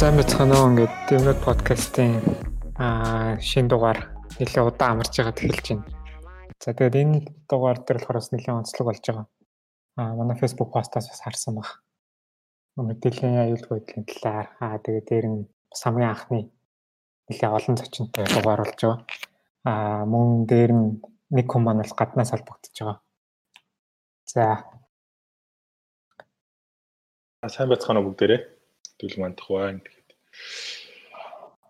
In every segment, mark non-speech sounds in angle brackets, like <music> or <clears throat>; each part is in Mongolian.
Сайн байцгаана уу ингээд Divnod podcast-ийн аа шинэ дугаар нэлээд удаан амарч байгаа тэгэлж байна. За тэгээд энэ дугаар дээр болохоор бас нэлээд онцлог болж байгаа. Аа манай Facebook пост-аас бас харсан баг. Мэдээллийн аюулгүй байдлын талаар аа тэгээд дээр нь бас хамгийн анхны нэлээд олон зочинтой дугаар болж байгаа. Аа мөн дээр нь нэг хүн маань бол гаднаас холбогдож байгаа. За. Сайн байцгаана уу бүгдээрээ төлөв мандах байна. Тэгээд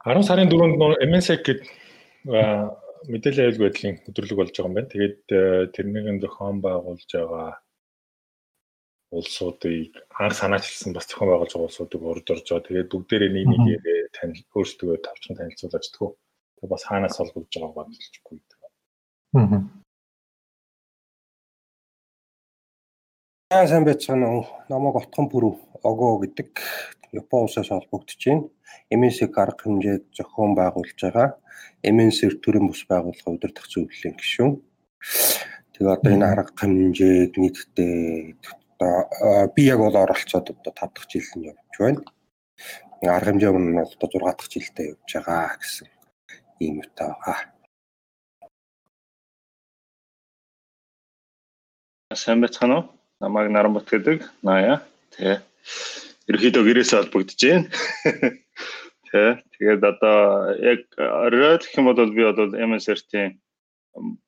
10 сарын 4-нд MSEC гэдэг мэдээлэл аюулгүй байдлын өдрөлөг болж байгаа юм байна. Тэгээд тэрнийг зохион байгуулж байгаа улсуудыг анх санаачилсан бас зохион байгуулж байгаа улсуудыг урд орж байгаа. Тэгээд бүгдээрээ нэг нэгээр танил өөрсдөө тавчхан танилцуулж тгөө. Тэгээд бас хаанаас олгож байгаагаа хэлчихгүй. Аа. Аа сайн байцгаана уу. Намайг Отхон Пүрв Огоо гэдэг Япон улсаас холбогдож байна. MNC-г арга хэмжээд зохион байгуулж байгаа. MNC төрийн бус байгууллага удирдах зөвлөлийн гишүүн. Тэгээ одоо энэ арга хэмжээг нийтдээ одоо би яг бол оролцоод одоо 5 дахь жил нь явж байна. Арга хэмжээ нь бол одоо 6 дахь жилдээ явж байгаа гэсэн ийм утаа байгаа. Сайн байцгаана уу? Намайг Наранбат гэдэг. Наяа. Тэ ерөөхдөө гэрээсээ холбогдож байна. <laughs> Тэ. Тэгээд одоо яг орой гэх юм бол би бол MSRT-ийн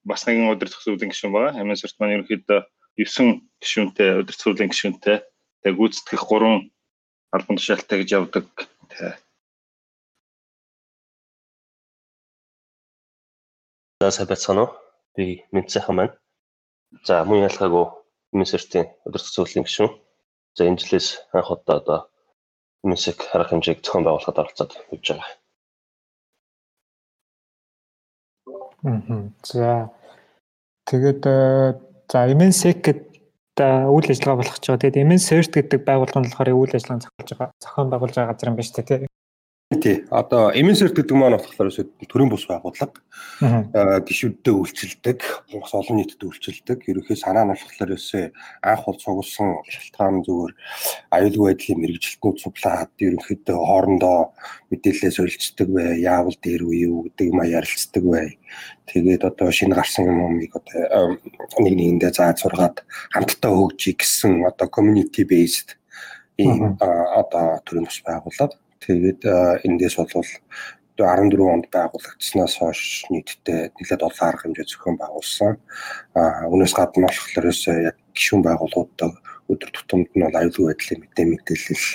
бас нэгэн удирдах зөвлөлийн гишүүн байгаа. MSRT маань ерөөхдөө 9 гишүүнтэй удирдах зөвлөлийн гишүүнтэй. Тэгээд гүйцэтгэх 3 албан тушаалтай гэж явдаг. Тэ. За сайн байцгаана уу? Би Мэнцэхан маань. За мөн ялгаагүй MSRT-ийн удирдах зөвлөлийн гишүүн За энэ жилээс анх удаа одоо мюзик харах хэмжээг зохион байгуулахад оролцоод явж байгаа. Аа. За тэгээд э, за MNSEC гэдэг үйл ажиллагаа болох ч байгаа. Тэгээд MNCERT гэдэг байгууллага нь болохоор үйл ажиллагааг зохиолж байгаа, зохион байгуулж байгаа газар юм байна шүү дээ. Тий. Одоо MNCERT гэдэг маань болохоор төрийн бус байгууллага. Гишүүддээ үйлчилдэг, бас олон нийтэд үйлчилдэг. Ерөнхий санаа нь болохоор өсөө анх бол цугласан шалтгаан зүгээр аюулгүй байдлын мэрэгжилтнүүд суглаад ерөнхийдөө хоорондоо мэдээлэлээ солилцдог бай, яавал дээр үе юу гэдэг юм ярилцдаг бай. Тэгээд одоо шинэ гарсан юмыг одоо нэг нэгэндээ зааж сургаад хамтдаа хөгжиж гэсэн одоо community based ийм одоо төрийн бус байгууллага Тэгээд эндээс бол 14 онд байгуулагдсанаас хойш нийтдээ нэлээд олон арга хэмжээ зохион байгуулсан. Аа үүнээс гадна болохоор яг гишүүн байгууллагуудад өдөр тутамд нь бол аюулгүй байдлын мэдээ мэдээлэл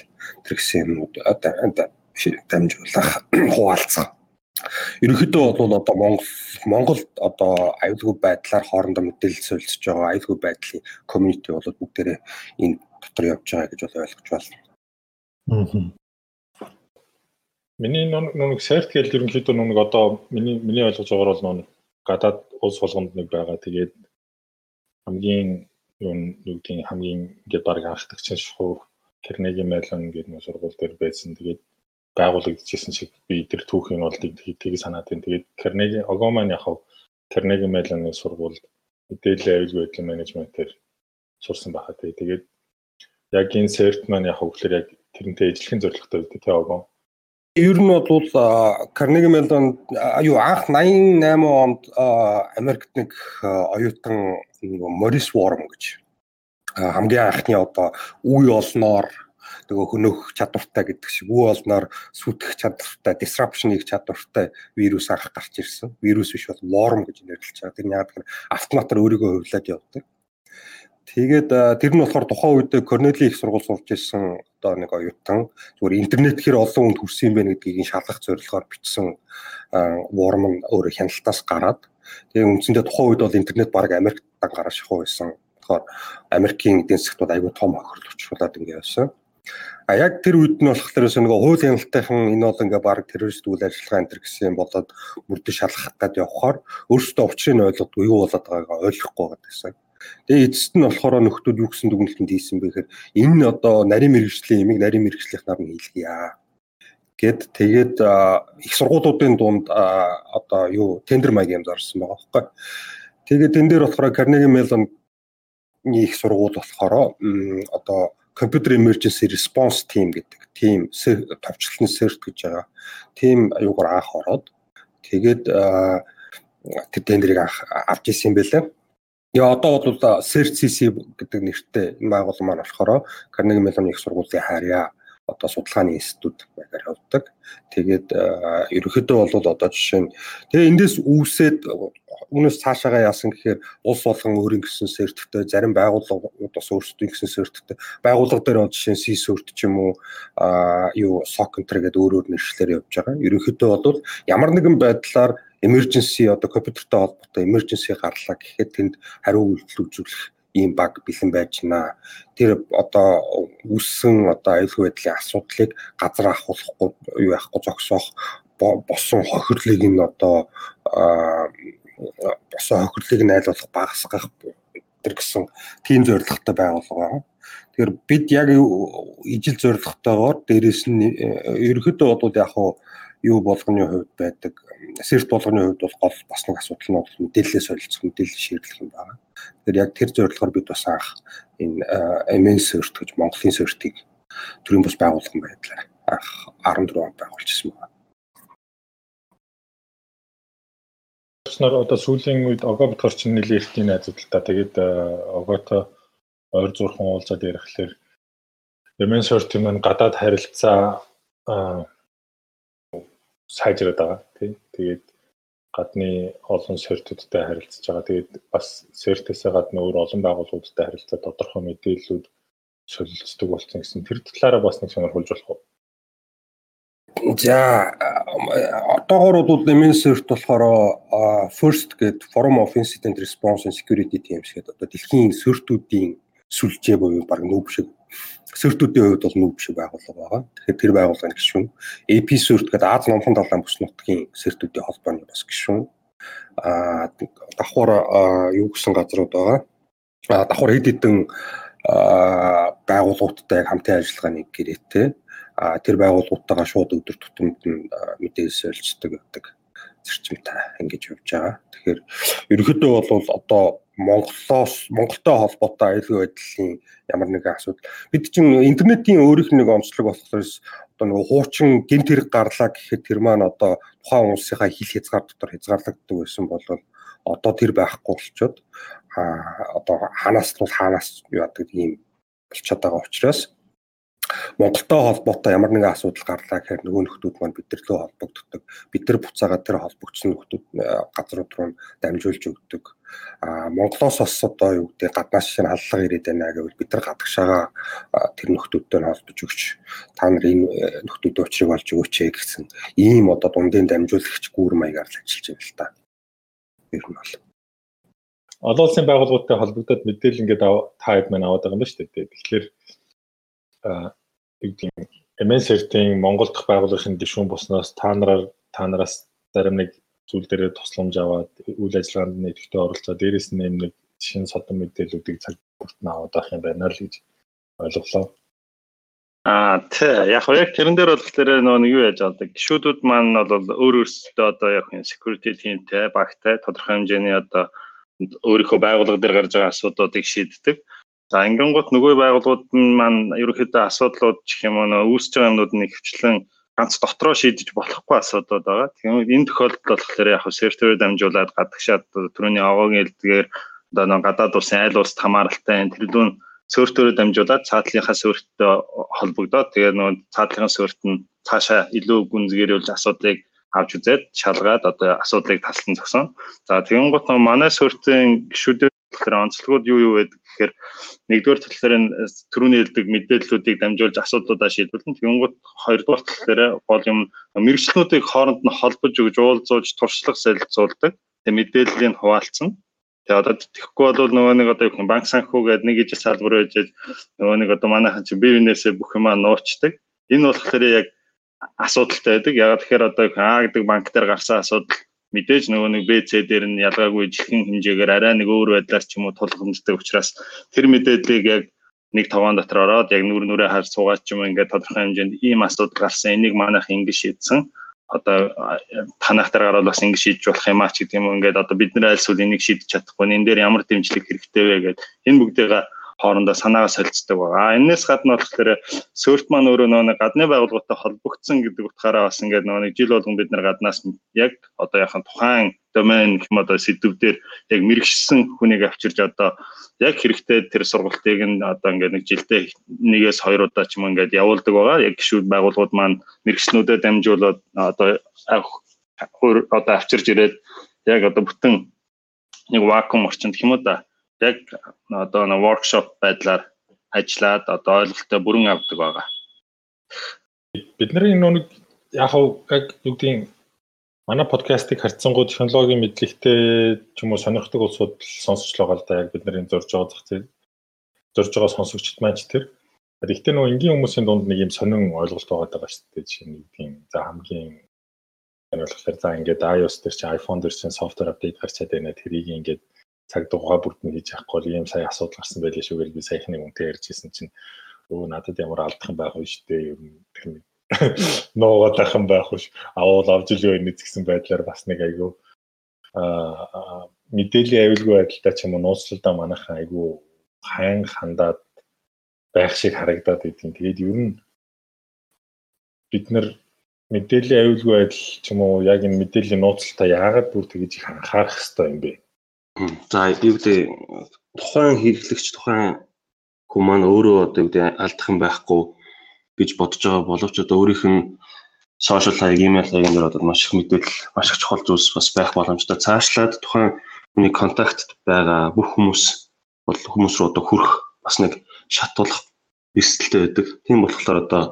зэрэгсэн юмнууд одоо дамжуулах <clears throat> хуваалцсан. Ерөнхийдөө бол одоо Монгол Монголд одоо аюулгүй байдлаар хоорондоо мэдээлэл солилцож байгаа аюулгүй байдлын community бол бүгдээрээ энэ дотор явж байгаа гэж бол ойлгож байна. Аа. Миний нэг сайрт гэл ерөнхийдөө нэг одоо миний миний ойлгож байгаагаар бол нэг гадаад улс болгонд нэг байгаа. Тэгээд хамгийн юу юу гэдэг хамгийн ингээд баг анхдагч шахуу Carnegie Mellon гэдэг нэг сургууль дээр байсан. Тэгээд байгуулагдчихсэн шиг би тэр түүхийн бол тийг санаад байна. Тэгээд Carnegie Ogomан яг Carnegie Mellon-ы сургуульд мэдээлэл аюулгүй байдлын менежментээр сурсан байхаа. Тэгээд яг энэ серт маань яг хөглөр яг тэрнтэй ижилхэн зорилготой тий Ogom Ер нь бол Carnegie Mellon аюу анх 88 онд Америкт нэг оюутан Морис Ворм гэж хамгийн анхны одоо үе олноор нөгөө хөнөөх чадвартай гэдэг шиг үе олноор сүтгэх чадвартай disruption хийх чадвартай вирус анх гарч ирсэн. Вирус биш бол worm гэж нэрлэж байгаа. Тэр яг автоматар өөрийгөө хувлаад явдаг. Тэгээд тэр нь болохоор тухайн үед Корнели их сургууль сурж ирсэн одоо нэг оюутан зүгээр интернет хэр олон хүнд хүрсэн юм бэ гэдгийг шалгах зорилгоор бичсэн ворм нь өөрөө хяналтаас гараад тэгээд үндсэндээ тухайн үед бол интернет баг Америкт гараа шахуу байсан. Тэгэхээр Америкийн эдийн засгт айгүй том хохирлуулчлаад ингэ явсан. А яг тэр үед нь болохоор нөгөө хууль хяналтайхан энэ бол ингээ баг террорист үйл ажиллагаа энэ гэсэн болоод мөрдө шалгах гад явхаар өөрсдөө учрыг ойлгодгүй юу болоод байгаагаа ойлгохгүй байгаа гэсэн. Тэгээ эцэст нь болохоор нөхдүүд юу гэсэн дүгнэлтэнд хийсэн бэ гэхээр энэ одоо нарийн мэрэгжлийн ямиг нарийн мэрэгжлийнхнаар нь хийлгийа гэд тэгээд их сургуулиудын дунд одоо юу тендер маяг юм зарсан байгаа байхгүй. Тэгээд тэн дээр болохоор Carnegie Mellon их сургууль болохоор одоо computer emergency response team гэдэг team товчлолны CERT гэж байгаа. Team аюугаар анх ороод тэгээд тэр тендерийг авч ирсэн юм байлаа. Яа одоо бол CERT-CC гэдэг нэртэй энэ байгууллага маань болохоор Carnegie Mellon их сургуулийн харьяа одоо судалгааны институт байгаар явдаг. Тэгээд ерөнхийдөө бол одоо жишээ нь тэгээ эндээс үүсээд үүнээс цаашаагаа яасан гэхээр улс болгон өөрийн гэсэн сертифтэй зарим байгууллагууд бас өөрсдийн гэсэн сертифтэй байгууллага дээр жишээ нь C-cert ч юм уу а юу SOC enter гэдэг өөр өөр нэршлэр явж байгаа. Ерөнхийдөө бол ямар нэгэн байдлаар emergency одоо компьютертэй холбоотой emergency гарлаа гэхэд тэнд хариу үйлдэл үзүүлэх ийм баг бэлэн байж байна. Тэр одоо үссэн одоо аюулгүй байдлын асуудлыг газар ахуулахгүй юу яахгүй зогсоох босон хохирлыг нь одоо босон хохирлыг нь айлуулах багасгах тэр гэсэн тийм зорилготой байгуулга байна. Тэгэхээр бид яг ижил зорилготойгоор дээрэс нь ерөөхдөө бол яг юу болгоны хувьд байдаг сэрт болгоны хувьд бол гол бас нэг асуудал нь бол мэдээлэлээ солилцох мэдээлэл шийдлэх юм байна. Тэгэхээр яг тэр зорилгоор бид бас анх энэ MN сэрт гэж Монголын сэртийг төрийн бас байгуулган байдлаар анх 14 онд байгуулжсэн байна. нар одоо сүүлийн үед огоо бодгор чинь нэлийн эртний найзууд л та тэгээд огоото ойр зурхан уулзаад ярихлаэр MN сэрт юм гадаад харилцаа сайжраад байгаа тийм. Тэгээд гадны олон сертүүдтэй харилцаж байгаа. Тэгээд бас сертээсээ гадна өөр олон байгууллагуудтай харилцаа тодорхой мэдээллүүд солилцдог болсон гэсэн тэр талаараа бас нэг сонирхолж болох уу? За одоогор бол MNCERT болохоор first гэдэг Forum of Incident Response and Security Teams гэдэг одоо дэлхийн сертүүдийн сүлжээ буюу баг нүүб шиг сөртүүдийн хувьд бол нүүб шиг байгууллага байгаа. Тэгэхээр тэр байгууллагын гишүүн AP сөрт гэдэг Аз номхон далайн бүс нутгийн сөртүүдийн холбооны бас гишүүн. Аа давхар юу гэсэн газрууд байгаа. Аа давхар хэд хэдэн байгууллагуудтай хамтын ажиллагааны гэрээтэй. Аа тэр байгууллагуудтайгаа шууд өдөр тутамд нь мэдээлэл солилцдог гэдэг зарчимтай ингэж явж байгаа. Тэгэхээр ерөнхийдөө бол одоо Монголоос Монголтой холбоотой аюулгүй байдлын ямар нэгэн асуудал бид чинь интернетийн өөрийнх нь нэг онцлог болохоос одоо нэг хуучин гинт хэрэг гарлаа гэхэд тэр маань одоо тухайн улсынхаа хил хязгаар дотор хязгаарлагддаг байсан бол одоо тэр байхгүй болчоод а одоо ханаас нь хаанаас юу яадаг ийм болчиход байгаа учраас Монголтой холбоотой ямар нэгэн асуудал гарлаа гэхээр нөгөө нөхдүүд маань бидрлөө холбогддог. Бид нар буцаагаад тэр холбогдсон нөхдүүд газрууд руу дамжуулж өгдөг. А Монголоос бас одоо юу гэдэг гаднаас шинэ халлага ирээд байна гэвэл бид нар гадагшаага тэр нөхдүүдтэй холбож өгч та нар энэ э, нөхдүүд уучрыг олж өгөөч гэсэн ийм одоо дундын дамжуулагч гүүр маягаар л ажиллаж байна л та. Ер нь бол олон улсын байгууллагуудтай холбогдоод мэдээлэл ингээд та хэд маань аваад байгаа юм ба шүү дээ. Тэгэхээр гэдэг MSR-ийн Монгол дахь байгууллагын гишүүн болсноос та нараар та нараас зарим нэг зүйл дээр тусламж аваад үйл ажиллагаанд нэгтгэж оролцоод дээрэс нь нэг шинэ содон мэдээллүүдийг цаг бүртэн аваад авах юм байна л гэж ойлголоо. Аа тий яг яг тэрэн дээр болохоор нөгөө нэг юу яаж авдаг гişүүдүүд маань бол өөр өөрсдөө одоо яг энэ security teamтэй багтай тодорхой хэмжээний одоо өөрийнхөө байгууллага дээр гарч байгаа асуудлуудыг шийддэг. За ингэнгუთ нөгөө байгууллагууд нь маань ерөөхдөө асуудлууд гэх юм уу үүсэж байгаа юмнууд нь хвчлэн ганц дотроо шийдэж болохгүй асуудлууд байгаа. Тэгэхээр энэ тохиолдолд болохоор яг серверээр дамжуулаад гадагшаад түрүүний овоогийн элдгээр одоо нэг гадаад улсын айл улсад хамааралтай тэрлүүн серверээр дамжуулаад цаатлынхаа сервертэй холбогдоод тэгээд нөгөө цаатлынхаа серверт нь цаашаа илүү гүнзгийрүүлж асуудлыг авч үзээд шалгаад одоо асуудлыг таслан зогсон. За тэгэн гут манай суурьтын гişүүдээр тэгэхээр онцлогуд юу юу байдаг гэхээр нэгдүгээр талаар нь төрөний хэлдэг мэдээллүүдийг дамжуулж асуудлуудаа шийдвэрлэн тэгэн гут хоёрдугаар талаар гол юм мэрэгчлүүдийг хооронд нь холбож өгж уулзуулж туршлага солилцуулдаг. Тэгээ мэдээллийг хуваалцсан. Тэгээ одоо тэгэхгүй бол нөгөө нэг одоо юу банк санхүү гэдэг нэг ижил салбар байж нөгөө нэг одоо манайхан чи бивнээсээ бүх юмаа нуучдаг. Энэ болохоор яг асуудалтай байдаг. Ягаад тэгэхээр одоо А гэдэг банк дээр гарсан асуудал мэдээж нөгөө нэг БЦ дээр нь ялгаагүй жихэн хэмжээгээр арай нэг өөр байдлаар ч юм уу тулгамжтай учраас тэр мэдээллийг яг нэг таван дотор ороод яг нүр нүрээ хар суугаад ч юм ингээд тодорхой хэмжээнд ийм асуудал гарсан. Энийг манайх ингэ шийдсэн. Одоо танах дээр гараад бас ингэ шийдэж болох юм а ч гэдэг юм ингээд одоо бид нэр альсвал энийг шийдэж чадахгүй. Энэ дээр ямар дэмжлэг хэрэгтэй вэ гэдэг энэ бүгдийг хоорондоо санаагаа солилцдог байгаа. А энэс гадна болохоор сөрт маань өөрөө нөгөө гадны байгууллагатай холбогдсон гэдэг утгаараа бас ингээд нөгөө жил болгон бид нар гаднаас яг одоо яхан тухайн домен гэх юм одоо сэдвүүдээр яг мэрэгшсэн хүнийг авчирж одоо яг хэрэгтэй тэр сургалтыг нь одоо ингээд нэг жилдээ нэгээс хоёр удаа ч юм ингээд явуулдаг байгаа. Яг гişүүд байгууллагууд маань мэрэгчнүүдэд дамжуулаад одоо одоо авчирж ирээд яг одоо бүтэн нэг вакуум орчинд уу да яг одоо нэг воркшоп байдлаар ажиллаад одоо ойлголттой бүрэн авдаг байгаа. Бидний нүг яг яг юу гэдгийг манай подкастыг харьцангуй технологийн мэдлэгтэй ч юм уу сонирхдаг улсууд сонсч л байгаа л да яг бидний зурж байгаа зах зээл зурж байгаа сонсогчд маань ч тэр. Гэхдээ нөгөө энгийн хүмүүсийн дунд нэг юм сонин ойлголт байгаа даа шүү дээ. Жишээ нь тийм за хамгийн энэ болохоор за ингээд iOS дээр чи iPhone дээр чинь software update гарчаад байна. Тэрийг ингээд цаг дугаар бүрдэн хийж авахгүй л ийм сая асуудал гарсан байлээ шүү гэж би саяхны үнтэй ярьжсэн чинь өө надад ямар алдах юм байх вэ дээ ер нь тэр нэг ноогоод ах юм байх вэ авал авж ил байна гэсэн байдлаар бас нэг айгүй а мэдээллийн аюулгүй байдалтай ч юм уу нууцлалдаа манайхан айгүй хайн хандаад байх шиг харагдаад идэв. Тэгээд ер нь бид нар мэдээллийн аюулгүй байдал ч юм уу яг энэ мэдээллийн нууцлалтаа яагаад бүр тэгж их анхаарах хэрэгтэй юм бэ? За юу гэдэг тухайн хэрэглэгч тухайн хүн маань өөрөө одоо юу гэдэг алдах юм байхгүй гэж бодож байгаа боловч одоо өөрийнх нь сошиал хаяг, имэйл хаягийн дээр одоо маш их мэдээлэл, маш их чухал зүйлс бас байх боломжтой. Цаашлаад тухайн хүний контактт байгаа бүх хүмүүс бол хүмүүс рүү одоо хүрэх бас нэг шатуулах эрсдэлтэй байдаг. Тийм болохоор одоо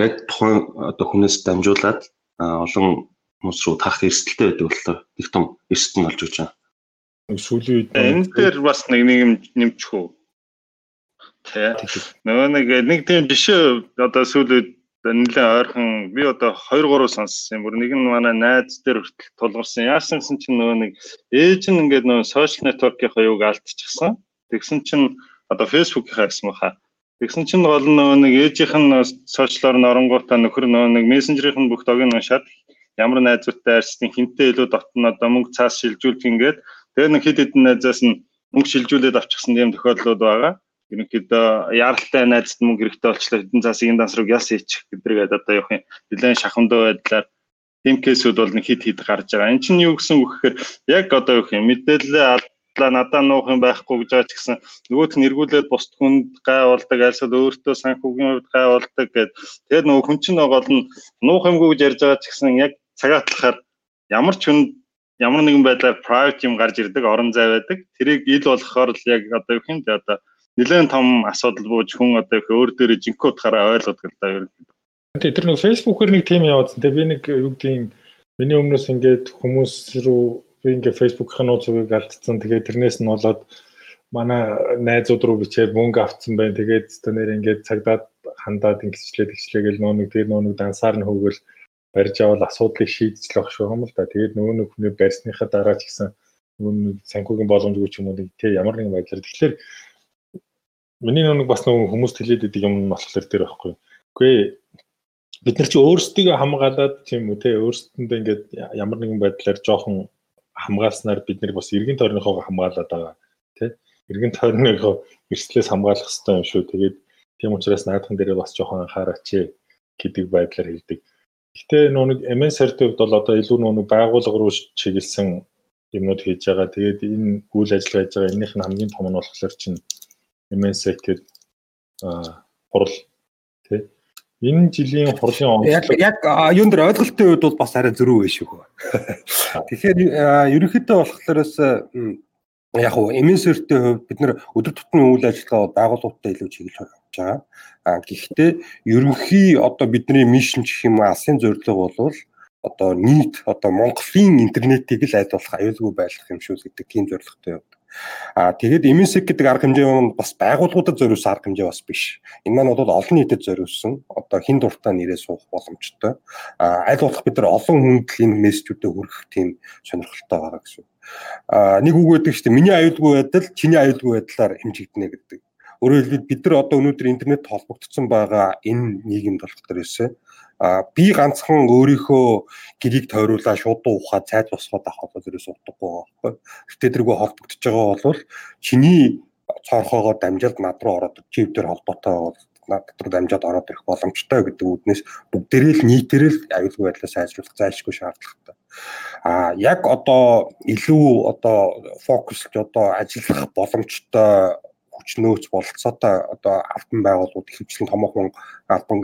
яг тухайн одоо хүнээс дамжуулаад олон хүмүүс рүү тарах эрсдэлтэй байдаг болохоор их том эрсдэл болж өгч байгаа сүүлийн үед энэ дээр бас нэг нэг юм нэмчих үү. Тэ. Нөгөө нэг нэг тийм жишээ одоо сүүлийн нэлээд ойрхон би одоо 2 3 сонссон юм. Бүр нэг нь манай найз дээр хүртэл тулгарсан. Яасан гэсэн чинь нөгөө нэг ээж нь ингээд нөгөө сошиал нэтворкийнхаа юуг алдчихсан. Тэгсэн чинь одоо фэйсбүүкийнхаа баха. Тэгсэн чинь гол нэг ээжийнх нь сошиалор норонгуудаа нөхөр нэг мессенжерийнх нь бүх догийг уншаад ямар найзуудтай арьсны хинтээ илүү дотно одоо мөнгө цаас шилжүүлж ингээд Тэгээ нэг хэд хэдэн найзаас нь мөнгө шилжүүлээд авчихсан тийм тохиолдлууд байгаа. Ерөнхийдөө яаралтай найзад мөнгө хэрэгтэй болчлоо хэдэн засгийн данс руу яс хийчих гэдэргээд одоо явах юм. Нилээн шахамдаа байдлаар тийм кейсүүд бол нэг хит хит гарч байгаа. Энд чинь юу гэсэн үг гэхээр яг одоо юу юм мэдээлэлээ алдлаа надаа нуух юм байхгүй гэж байгаа ч гэсэн нөгөөт нь эргүүлээд бусд хүнд гай болдог альсад өөртөө санхүүгийн хувьд гай болдог гэд тэгээд нөгөө хүн чинь гол нь нуух юмгүй гэж ярьж байгаа ч гэсэн яг цагаатлахаар ямар ч хүнд ямар нэгэн байдлаар private юм гарч ирдэг, орон зай байдаг. Тэрийг ил болохоор л яг одоо юу юм те одоо нэлээд том асуудал бууж хүн одоо өөр дээрээ жинхэнэ утгаараа ойлгодог л да ер нь. Тэгээ тэр нэг Facebook-ээр нэг тим явуулсан. Тэгээ би нэг юу гэдгийг миний өмнөөс ингээд хүмүүс рүү би ингээд Facebook-ын нууцыг алдсан. Тэгээ тэрнээс нь болоод манай найзууд руу бичээд мөнгө авцсан байна. Тэгээд тэр ингээд цагдаад хандаад ингэсчлээ тэгчлээ гэл нөө нэг тэр нөө нэг дансаар нь хөөгөл барьж авал асуудлыг шийдчихлэх шүү юм л да. Тэгээд нөгөө нэг хүний барьсныхаа дараа ч гэсэн нөгөө санхүүгийн боломжгүй ч юм уу тий ямар нэгэн байдлаар тэгэхээр миний нэг бас нөгөө хүмүүст хэлээд идэг юм нь болохоор тэр байхгүй. Үгүй бид нар чи өөрсдийгөө хамгаалаад тийм үү те өөрсдөндөө ингээд ямар нэгэн байдлаар жоохон хамгаалснаар бид нар бас эргэн тойрныхоо хамгаалаад байгаа те эргэн тойрныхоо эрслээс хамгаалах хэрэгтэй юм шүү. Тэгээд тийм учраас наадхан дээрээ бас жоохон анхаараач гэдэг байдлаар хэлдэг. Гэтэ нөө нэг MN сард хувьд бол одоо илүү нөө нэг байгууллага руу чиглэсэн юмнууд хийж байгаа. Тэгээд энэ үйл ажиллагаа хийж байгаа энэних нь хамгийн том нь болохоор чинь MN сайт гэдэг хурал тий энэ жилийн хурлын он яг яг юун дээр ойлголтын үед бол бас арай зөрүү байх шүү. <laughs> Тэгэхээр ерөнхийдөө болохоорс яг уу эмэнсэртэй хувьд бид нар өдөр тутмын үйл ажиллагаа байгууллагуудтай илүү чиглэж байгаа. А гэхдээ ерөнхий одоо бидний мишн гэх юм алсын зорилго бол одоо нийт одоо Монголын интернетийг л аль болох аюулгүй байлгах юм шүү гэдэг тийм зорилготой явдаг. А тэгээд MSEC гэдэг арга хэмжээ нь бас байгууллагуудад зориулсан арга хэмжээ бас биш. Энэ маань бол олон нийтэд зориулсан одоо хин дуртай нэрээ суух боломжтой. А аль болох бид нар олон хүнд энэ мессежүүдэд хүргэх тийм сонирхолтой байгаа гэсэн. А нэг үг байдаг шүү дээ. Миний аюулгүй байдал чиний аюулгүй байдлаар хэмжигдэнэ гэдэг. Өөрөөр хэлбэл бид нар одоо өнөөдөр интернет холбогдсон байгаа энэ нийгэмд болохоор эсэ а би ганцхан өөрийнхөө гэрийг тойруулаа шууд ухаа цайд босгоод авах бол ерөөс утгагүй байхгүй. Гэтэ тэргүй холбогдож байгаа бол чиний цорхоогоо дамжаад над руу ороод чив дээр холбоотой над дотор дамжаад ороод ирэх боломжтой гэдэг үднээс бүгдээрээ л нийтээрээ л аюулгүй байдлаа сайжруулах зайлшгүй шаардлагатай. А яг одоо илүү одоо фокуслж одоо ажиллах боломжтой хүч нөөц бололцоотой одоо албан байгууллагууд ихэвчлэн томоохон албан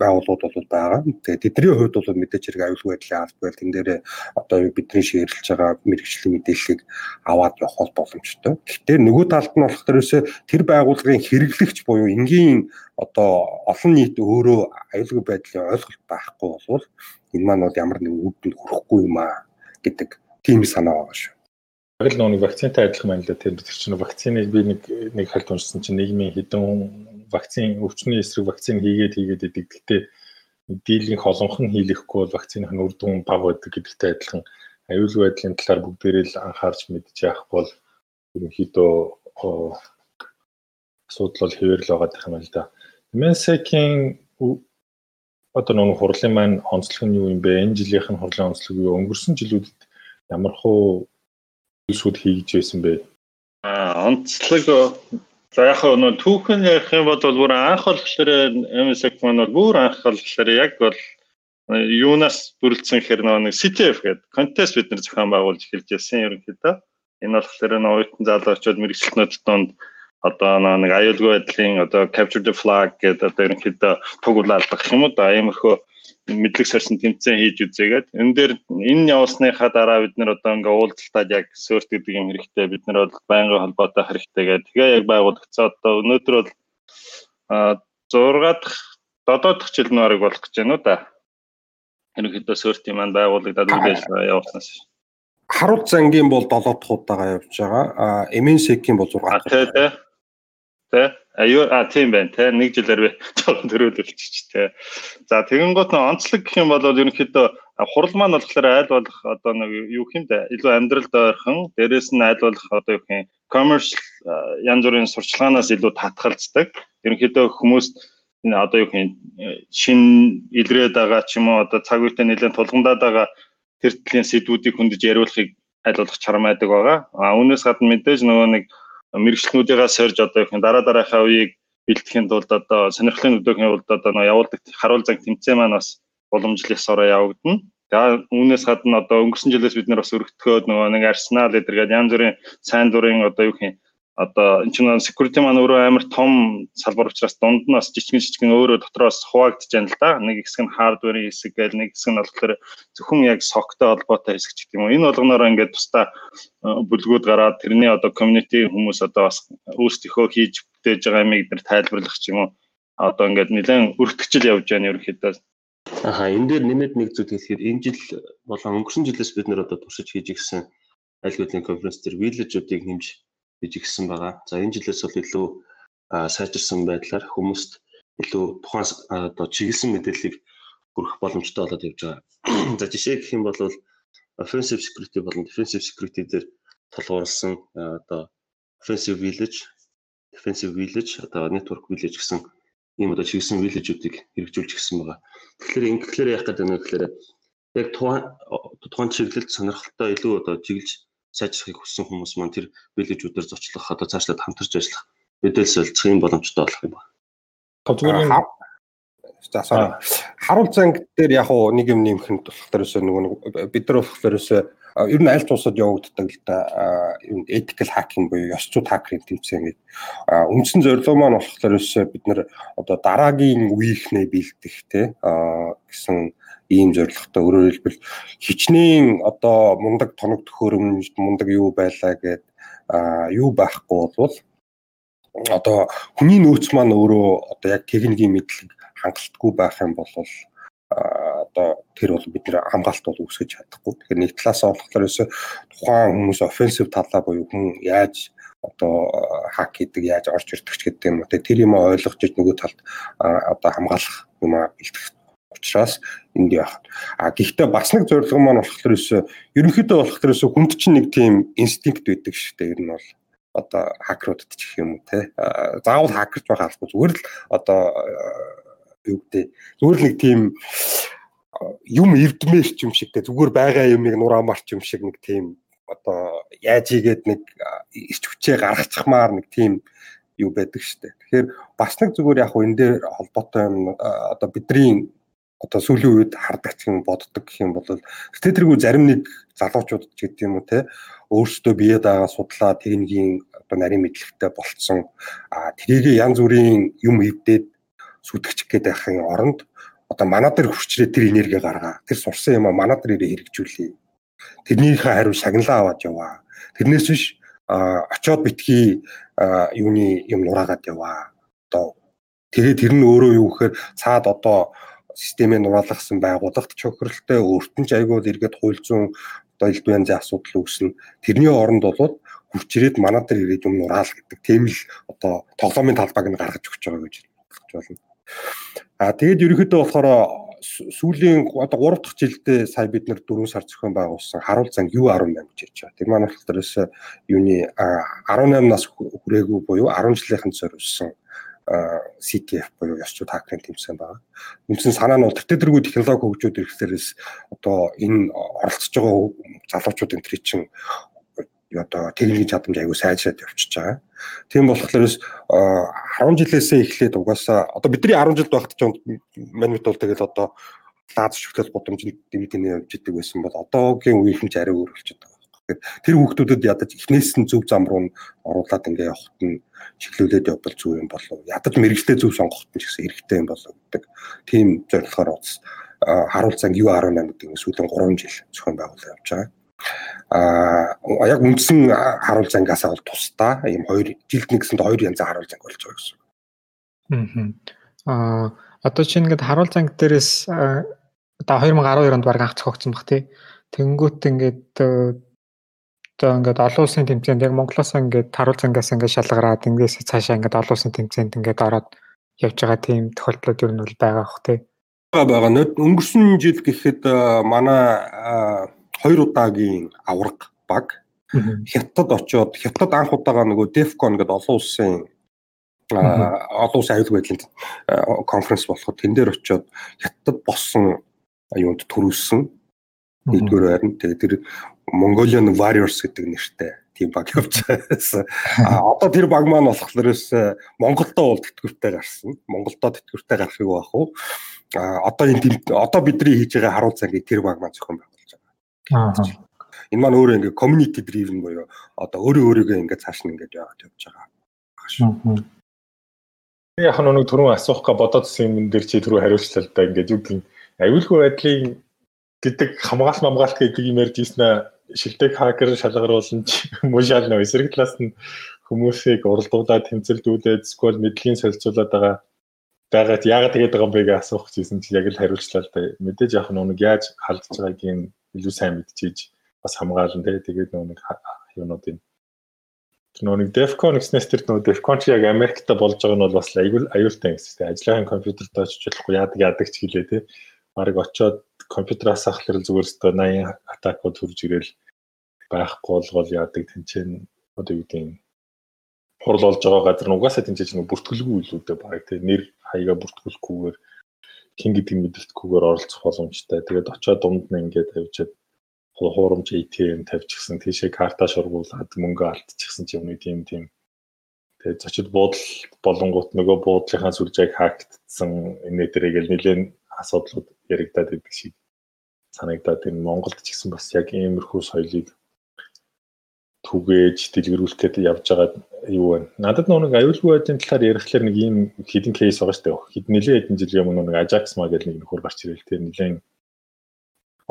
байгууллагууд бол байгаа. Тэгээд тэдний хувьд бол мэдээж хэрэг аюулгүй байдлын албан байл тэн дээр одоо бидний шиэрлж байгаа мэрэгжлийн мэдээллийг аваад явах боломжтой. Гэхдээ нөгөө талд нь болохоор ерөөсөө тэр байгууллагын хэрэглэгч буюу энгийн одоо олон нийт өөрөө аюулгүй байдлын ойлголт байхгүй бол энэ маань бол ямар нэгэн үдэнд хүрэхгүй юм аа гэдэг тийм санаа байгаа шүү. Яг л нэг вакцинтай адилхан байна л да тийм бид чинь вакциныг би нэг нэг хальт уншсан чинь нийгмийн хэдэн вакцин өвчний эсрэг вакцин хийгээд хийгээд идэг. Гэхдээ дийлэнх олонхон хийлэхгүй бол вакциных нь үр дүн бага байдаг гэдэгтэй адилхан аюулгүй байдлын талаар бүгдээрээ л анхаарч мэдж яах бол ерөнхийдөө асуудал бол хэвээр л байгаа гэх юм л да. Месекийн одоо нэг хурлын маань онцлог нь юу юм бэ? Энэ жилийнх нь хурлын онцлог юу? Өнгөрсөн жилүүдэд ямар хуу шүүд хийж байсан бэ? Аа онцлог за яг нөө түүхэн ярих юм бол бүр анх болохоор MSX маань бол бүр анх болохоор яг бол юунаас бүрэлдсэн гэхээр нэг CTF гэдэг контест бид нэр зохион байгуулж эхэлж байсан ерөнхийдөө. Энэ болохоор нэг оюутан залуучууд мэрэгчлэнүүд донд одоо нэг аюулгүй байдлын одоо capture the flag гэдэг одоо ерөнхийдөө тугуулалдах юм уу да иймэрхүү мэдлэг сорьсон тэмцээн хийж үзээгээд энэ дээр энэ явуулсныхаа дараа бид нэр одоо ингээ уулзалтад яг сөрт гэдэг юм хэрэгтэй. Бид нар бол байнгын холбоотой хэрэгтэйгээд тэгээ яг байгуулагдсан одоо өнөөдөр бол 6 дахь 7 дахь жил нуарыг болох гэж байна уу да. Ерөнхийдөө сөртийн маань байгуулагдаад үйл ажиллагаа явуулснаас харуул зангийн бол 7 дахь удаага явж байгаа. А MNSEC-ийн бол 6 дахь тий тий Аюу а тийм байна те нэг жилээр би <laughs> жоохон төрүүлүүлчих те. За тэгэн гот онцлог гэх юм бол ерөнхийдөө хурал маань болохоор айл болох одоо нэг юу юм да илүү амьдралд ойрхон дээрэс нь айл болох одоо юу юм commercial янз бүрийн сурчлагаанаас илүү татгалздаг. Ерөнхийдөө хүмүүс энэ одоо юу юм шин илрээд байгаа ч юм уу одоо цаг үетэй нэлээд тулгамдаад байгаа тэр төрлийн сэдвүүдийг хөндөж яриулахыг айл болох чармайдаг байгаа. А үүнээс гадна мэдээж нөгөө нэг мэрэгчлэнүүдийнхаа сорж одоо их дараа дараахаа үеийг бэлтгэхийн тулд одоо сонирхлын өдөөхийн тулд одоо явуулдаг харуул занг тэмцээн маань бас уламжлалсараа явагдана. За үүнээс гадна одоо өнгөрсөн жилээс бид нар бас өргөтгөөд нөгөө нэг Арсенал эдэргээд янз бүрийн сайн дурын одоо юу гэх юм одоо энэ чинь security маань өөрөө амар том салбар учраас дунд нь бас жижигэн жижигэн өөрөө дотроос хуваагдж байна л да. Нэг хэсэг нь хардверийн хэсэг гээл нэг хэсэг нь болохоор зөвхөн яг соктой холбоотой хэсэг ч гэдэг юм уу. Энэ болгоноор ингээд тусдаа э, бүлгүүд гараад тэрний одоо community хүмүүс одоо бас өөрсдийнхөө хийж бүтээж байгаа юмыг нэр тайлбарлах ч юм уу. Одоо ингээд нэлээд өртгчл явж байна ерөнхийдөө. Аха энэ дээр нэмээд нэг зүйл хэлэхээр энэ жил болон өнгөрсөн жилээс бид нэр одоо туршиж хийж ирсэн аль хэдийн конференц төр виллежүүдийг нэмж гэж игсэн байгаа. За энэ жилээс бол илүү сайжирсан байдлаар хүмүүст илүү тухайн одоо чиглэсэн мэдээллийг хүргэх боломжтой болоод явж байгаа. <clears throat> За жишээ гэх юм бол offensive security болон defensive security дээр толгуурласан одоо offensive village, defensive village одоо network village гэсэн ийм одоо чиглэсэн village-үүдийг хэрэгжүүлж гисэн байгаа. Тэгэхээр ингэхлээр яах гэдэг нь гэхээр яг тухайн тухайн чиглэлд сонирхолтой илүү одоо чиглэж сайжрахыг хүссэн хүмүүс маань тэр бэлэжүүдээр зочлох одоо цаашлаад хамтарч ажиллах мэдээлэл солилцох юм боломжтой болох юм байна. Зүгээр за sorry. Харуул занг дээр яг уу нэг юм нэмэх нь болохоор өсөө нөгөө бид нар болохоор өсөө ер нь аль ч улсад явагддаг л да ethical hacking буюу ёс зүйн хакерын тэмцээн гэдэг. Үндсэн зорилго маань болохоор өсөө бид нар одоо дараагийн үеийнхнээ бэлдэх те гэсэн ийм зорилготой өөрөөр хэлбэл хичнээн одоо мундаг тоног төхөөрөмж мундаг юу байлаа гэд юу байхгүй бол одоо хүний нөөц маань өөрөө одоо яг техникийн мэдлэг хангалтгүй байх юм бол одоо тэр бол бид нэр хамгаалт бол үүсгэж чадахгүй. Тэгэхээр нэг талаас нь болохоор ерөөсө тухайн хүмүүс offensive талаа буюу хүн яаж одоо хак хийдэг, яаж орж ирдэг ч гэдэг юм уу. Тэр юм ойлгож иж нөгөө талд одоо хамгаалах юм а бэлтгэх учраас энд яах. А гэхдээ бас нэг зорилго маань болохоор ерөөсө ерөнхийдөө болохоор ерөөсө хүнд чинь нэг тийм инстинкт байдаг шүү дээ. Ер нь бол одоо хакеруудад ч гэх юм уу те. Заавал хакерч байх албагүй зүгээр л одоо юу гэдэг зүгээр л нэг тийм юм эрдмээрч юм шиг те зүгээр байгаа юмыг нураамарч юм шиг нэг тийм одоо яаж игээд нэг ирч хүчээ гаргачихмаар нэг тийм юу байдаг штэ. Тэгэхээр бас нэг зүгээр яг энэ дээр холбоотой юм одоо бидний одоо сүүлийн үед хардаг юм боддог гэх юм бол тэ тэргүй зарим нэг залуучууд ч гэдэг юм уу те өөрсдөө бие дагаа судлаа техникийн одоо нарийн мэдлэгтэй болцсон. А тэрийг янз бүрийн юм эвдээд сүтгэж гээд байхын оронд одоо манаа дээр хүчрээ тэр энерги гаргаа тэр сурсан юм а манаа дээр хэрэгжүүлээ. Тэрнийхээ хариу шагналаа аваад яваа. Тэрнээс биш очоод битгий юуны юм нураагаад яваа. Одоо тэгээ тэр нь өөрөө юу гэхээр цаад одоо системээ нураалгасан байгууллагт чөхрөлтэй өөрт нь ч айгүй эргээд хууль зүйн одоо элдв янзын асуудал үүснэ. Тэрний оронд бол хүчрээд манай дээр ирээд юм нураал гэдэг тийм л одоо тоглоомын талбайг нь гаргаж өгч байгаа гэж байна. А тэгээд ерөнхийдөө болохоор сүүлийн одоо 3 дахь жилдээ сая бид нэр 4 сар зохион байгуулсан харуул занг U18 гэж ярьж байгаа. Тэр маань болохоор юуны 18 нас хүрээгүй буюу 10 жилийнхэн зориулсан CTF буюу ёсчууд хакерын тэмцээн байгаа. Үндсэн санаа нь бол тэртэргүй технологи хөгжөөд ирэхлээрээс одоо энэ оролцож байгаа залуучуудын тэр чинь одоо техникийн чадамж аягүй сайжраад явчихж байгаа. Тийм болохоор 10 жилээсээ эхлээд угаасаа одоо бидний 10 жилд багт ч манайд бол тэгэл одоо лааз шүтгэл гудамжинд дэмэдэнэ явж идэг байсан бол одоогийн үеийнхэн ч арай өөр болчиход тэр хүүхдүүдэд ядаж эхнээс нь зөв зам руу оруулаад ингээ явахт нь чиглүүлээд явбал зөв юм болов. Ядаж мэрэгтэй зөв сонгохт нь ч гэсэн хэрэгтэй юм болов гэдэг. Тийм зорилгоор уус харуулцан U18 гэдэг сүүлийн 3 жил зохион байгуулалт явж байгаа. Аа яг үндсэн харуул зангаас бол тусдаа ийм хоёр жилд нэг гэсэнд хоёр янзын харуул занг болж байгаа гэсэн. Аа одоо чинь ингээд харуул занг дээрээс одоо 2012 онд баг анх зохиогдсон баг тий. Тэнгүүт ингээд одоо ингээд олон улсын тэмцээнд яг Монголоос ингээд таруул зангаас ингээд шалгараад ингээс цаашаа ингээд олон улсын тэмцээнд ингээд ороод явж байгаа тийм тохиолдлууд ер нь бол байгаа бох тий. байгаа. Өнгөрсөн жил гэхэд манай хоёр удаагийн авраг баг хятад очоод хятад анх удаага нөгөө DEFCON гэдэг олон улсын олон улсын аюулгүй байдлын конференц болоход тэн дээр очоод хятад болсон юунд төрүүлсэн. Нэгдүгээр байрны. Тэгээд тэр Mongolian Warriors гэдэг нэртэй тийм баг. А одоо тэр баг маань болохлоорс Монголдоо бол тэтгэвртэй гарсан. Монголдоо тэтгэвртэй гарахыг байх уу? А одоо энэ одоо бидний хийж байгаа харуул цагийг тэр баг маань зохион байгуулж байгаа. Аа. Энэ маань өөрөө ингээ community driven буюу одоо өөрөө өөрийгөө ингээ цааш нь ингээ яваад явж байгаа. Яг нэг түрүүн асуух га бодоодсэн юм дээр чи түрүү хариулчлаа л да ингээд юу гэх аюулгүй байдлын гэдэг хамгаалт хамгаалт гэдэг юм ярьж ирсэн шилдэг хакер шалгаруулсан ч муу шал нөө эсрэг талаас нь хүмүүсийг уралдуулаад тэмцэлдүүлээд сквал мэдлэгийн солилцуулаад байгаа байгаад яагаад тэгээд байгаа юм бэ гэж асуух гэсэн чи яг л хариулчлаа л да. Мэдээж яг нэг яаж халдж байгааг нь илүү сайн мэдчихэж бас хамгаална те. Тэгээд нэг юунуудын нөө нэг DEFCON гэснээс тэр нөө DEFCON чи яг Америкт болж байгаа нь бол бас аюул аюултай гэсэн. Ажлын компьютерт очиж болохгүй яадаг яадаг ч гэлээ те. Бараг очоод компьютераас ахлаар зүгээр өстө 80 атакууд хурж ирэл байхгүй болгол яадаг тэнцэн одоо юу гэдэг хурл олж байгаа газар нь угаасаа тэнцэж нэг бүртгэлгүй илүүтэй баг. Тийм нэр хаяга бүртгүүлэхгүйгээр хин гэдэг мэддэхгүйгээр оролцох боломжтой. Тэгээд очоод дунд нь ингээд тавьчаад хуурамч ATM тавьчихсан. Тийшээ карта шургуулад мөнгө алдчихсан ч юм уу тийм тийм. Тэгээд зочид буудал болонгууд нөгөө буудлынхаа сүлжээг хаагдсан энэ дээрээ гэл нэлээд асуудлууд яригадаад байдаг шиг санагдаад энэ Монголд ч гэсэн бас яг иймэрхүү соёлыг түгээж дэлгэрүүлэх гэдэг явж байгаа юу вэ? Надад нэг аюулгүй байдлын талаар ярихлаар нэг ийм хідэн кейс байгаа шүү дээ. Хэд нэлээд хэдэн жилийн өмнө нэг Ajax маа гэдэг нэг нөхөр гарч ирэл тэр нэлээд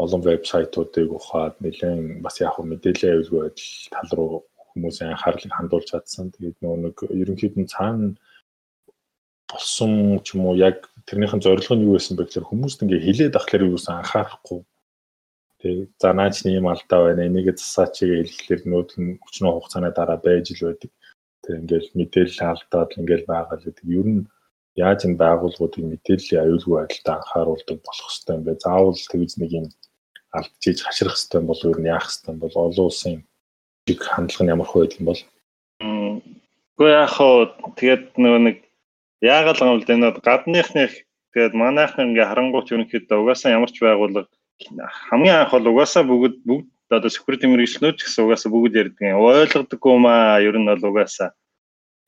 олон вебсайтуудыг ухаад нэлээд бас яг мэдээллийн аюулгүй байдал тал руу хүмүүсийн анхаарлыг хандуулж чадсан. Тэгээд нэг ерөнхийд нь цаана болсон ч юм уу яг тэрнийхэн зорилго нь юу байсан бэ гэхээр хүмүүст ингээ хилээд ахлаар юусэн анхаарахгүй. Тэгээ за наач нэм алдаа байна. Энийг засаач хэлэхлээр нүүд нь хүчнөө хугацааны дараа байж л байдаг. Тэгээ ингээл мэдээлэл алдаад ингээл байгаа л гэдэг. Ер нь яаж энэ байгууллагуудын мэдээллийн аюулгүй байдалтай анхааруулдаг болох хэвээр юм бэ? Заавал тэгж нэг юм алдчихж хашрах хэвээр бол ер нь яах хэвээр бол олон улсын чиг хандлага нь ямар хөө байдаг юм бол Гэхдээ яг хоо тэгээд нөгөө нэг яагаад л бол энэ гадныхных тэгээд манайхны ингээ харангуут ерөнхийдөө угаасаа ямар ч байгууллага хамгийн анх бол угаасаа бүгд бүгд одоо security мэрэгчлэнүүд ч гэсэн угаасаа бүгд ярьдаг юм. Ойлгодоггүй маа ер нь бол угаасаа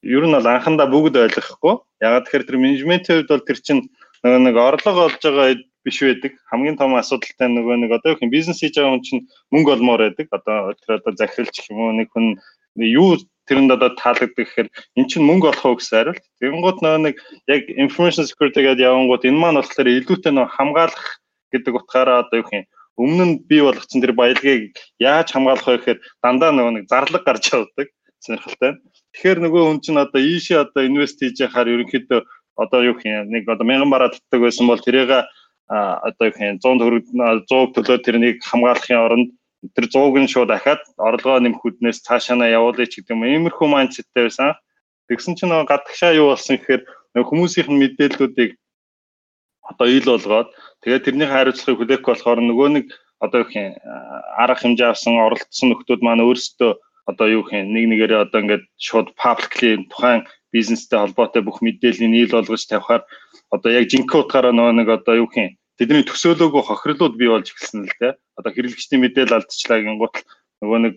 ер нь бол анхандаа бүгд ойлгохгүй. Ягаад тэгэхээр тэр менежментийн хувьд бол тэр чинь нөгөө нэг орлого олж байгаа биш байдаг. Хамгийн том асуудалтай нөгөө нэг одоо юу юм бизнес хийж байгаа хүн чинь мөнгө олмоор байдаг. Одоо тэр одоо захиралч юм уу нэг хүн юу тэрэнд одоо таалагддаг гэхээр эн чинь мөнгө олох уу гэсэн хариулт. Тэгэнгუთ нөгөө нэг яг information security гэдэг явангууд энэ маань болохоор илүүтэй нөгөө хамгаалах гэдэг утгаараа одоо юу юм өмнө нь бий болгоцсон тэр баялагийг яаж хамгаалах вэ гэхээр дандаа нөгөө нэг зарлаг гарч явдаг сонирхолтой. Тэгэхээр нөгөө хүн чинь одоо ийшээ одоо инвест хийж яхаар ерөнхийдөө одоо юу юм нэг одоо 1000 бараа татдаг байсан бол тэрийг одоо юу юм 100 төгрөг 100 төлөө тэрнийг хамгаалахын оронд тэр 100-г нь шууд дахиад орлогоо нэмэхүүднээс цаашаа явуулъя ч гэдэг юм. Иймэрхүү майндсеттэй байсан. Тэгсэн чинь нөгөө гадагшаа юу болсон гэхээр хүмүүсийнх нь мэдээллүүдийг одоо ил болгоод тэгээд тэрний хариуцлагыг хүлээх болохоор нөгөө нэг одоо юу гэх арга хэмжээ авсан оролцсон нөхдүүд маань өөрсдөө одоо юу гэх нэг нэгээрээ одоо ингээд шууд publicly тухайн бизнестэй холбоотой бүх мэдээллийг ил болгож тавихаар одоо яг жинхэнэ утгаараа нөгөө нэг одоо юу гэх тэдний төсөөлөөгүй хохирлууд бий болж эхэлсэн л дээ. Одоо хэрэглэгчдийн мэдээлэл алдчихлаа гингут нөгөө нэг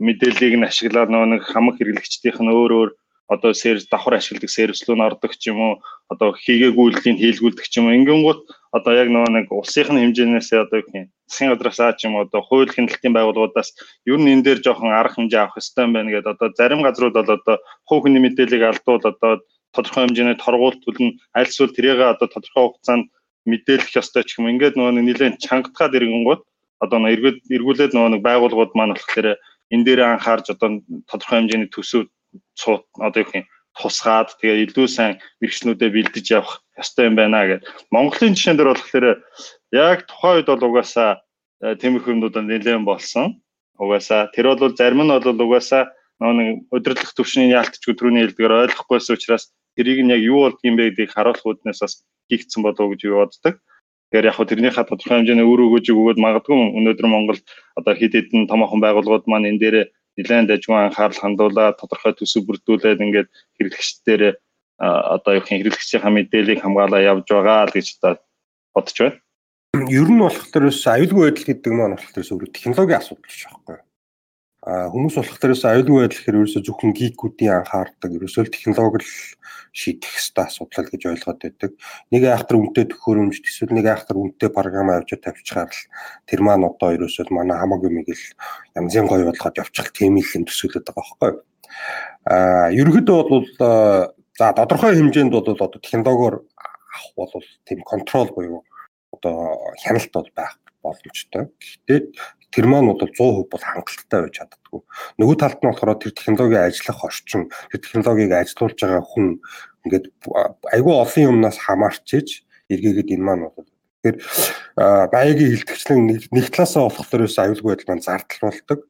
мэдээллийг нь ашиглаад нөгөө нэг хамаг хэрэглэгчдийнх нь өөр өөр одоо сервис давхар ашигладаг сервис рүү нордог ч юм уу одоо хийгээгүй үйлдэлийг хийлгүүлдэг ч юм уу ингэнгүүт одоо яг нөгөө нэг улсын хэмжээнээс одоо юу гэх юм засгийн газраас аа ч юм уу одоо хууль хяналтын байгууллагуудаас ер нь энэ дээр жоохон арга хэмжээ авах хэрэгтэй юм байна гэдэг одоо зарим газрууд бол одоо хувь хүний мэдээллийг алдвал одоо тодорхой хэмжээний торгуулт төлн аль эсвэл тэрийг одоо тодорхой хугацаанд мэдээлэх ёстой ч юм ингээд нөгөө нэг нэлээд чангатгаад ирэнгүүт одоо нөгөө эргүүлээд нөгөө нэг байгууллагууд маань болохоор энэ дээр анхаарч одоо тодорхой хэмжээний төсөв цууд одоо юу гэх юм тусгаад тэгээ илүү сайн мэрэгчнүүдэд бэлдэж явах ёстой юм байна гэд. Монголын жишээн дээр болохоор яг тухайн үед бол угаасаа э, тиймэрхүү юмнууд нэлээд болсон. Угаасаа тэр бол зарим нь бол угаасаа нэг өдөрлөх төвшний яалтчгүй түрүүний хэлдгээр ойлгохгүйсэн учраас тэрийг нь яг юу болдгийм бэ гэдгийг харуулах үднээс бас хийгдсэн болов уу гэж боддог. Тэгэхээр яг хөө тэрнийхээ тодорхой хэмжээний үр өгөөжийг өгөөд магадгүй өнөөдөр Монгол одоо хэд хэдэн томоохон байгууллагууд маань энэ дээр нэлээд дажгүй анхаарал хандуулаад тодорхой төсөв бүрдүүлээд ингээд хэрэглэгчдээр одоо юу гэх хэрэглэгчийн мэдээллийг хамгаалаа явж байгаа гэж одоо бодож байна. Ер нь болохоор аюулгүй байдал гэдэг маань болохоор зөвхөн технологийн асуудал биш байхгүй юу? хүмүүс болох төрөөс аюулгүй байдал гэхээр ерөөсөө зөвхөн гикүүдийн анхаардаг ерөөсөө технологи л шийдэх хэвээр асуудал гэж ойлгоод байдаг. Нэг айхтар үнэтэй төхөөрөмж эсвэл нэг айхтар үнэтэй програм авч тавьчихаар л тэр маань одоо ерөөсөө манай хамаагүй мэгэл янзын гоё болгоод явчих тийм их юм төсөөлөд байгаа байхгүй юу? Аа ерөнхийдөө бол за тодорхой хэмжээнд бол одоо технологиор авах бол тийм контрол буюу одоо хяналт бол байх боломжтой. Гэхдээ тэр маань бол 100% бол хангалттай байж чаддгүй. Нөгөө талд нь болохоор тэр технологийн ажиллах орчин, тэр технологиг ажилуулж байгаа хүн ингээд айгүй олон юмнаас хамаарч иж эргээгээд энэ маань бол Тэгэхээр баягийн хилтгчлэн нэг талаасаа болохоор ерөөс аюулгүй байдал маань зардалруулдаг.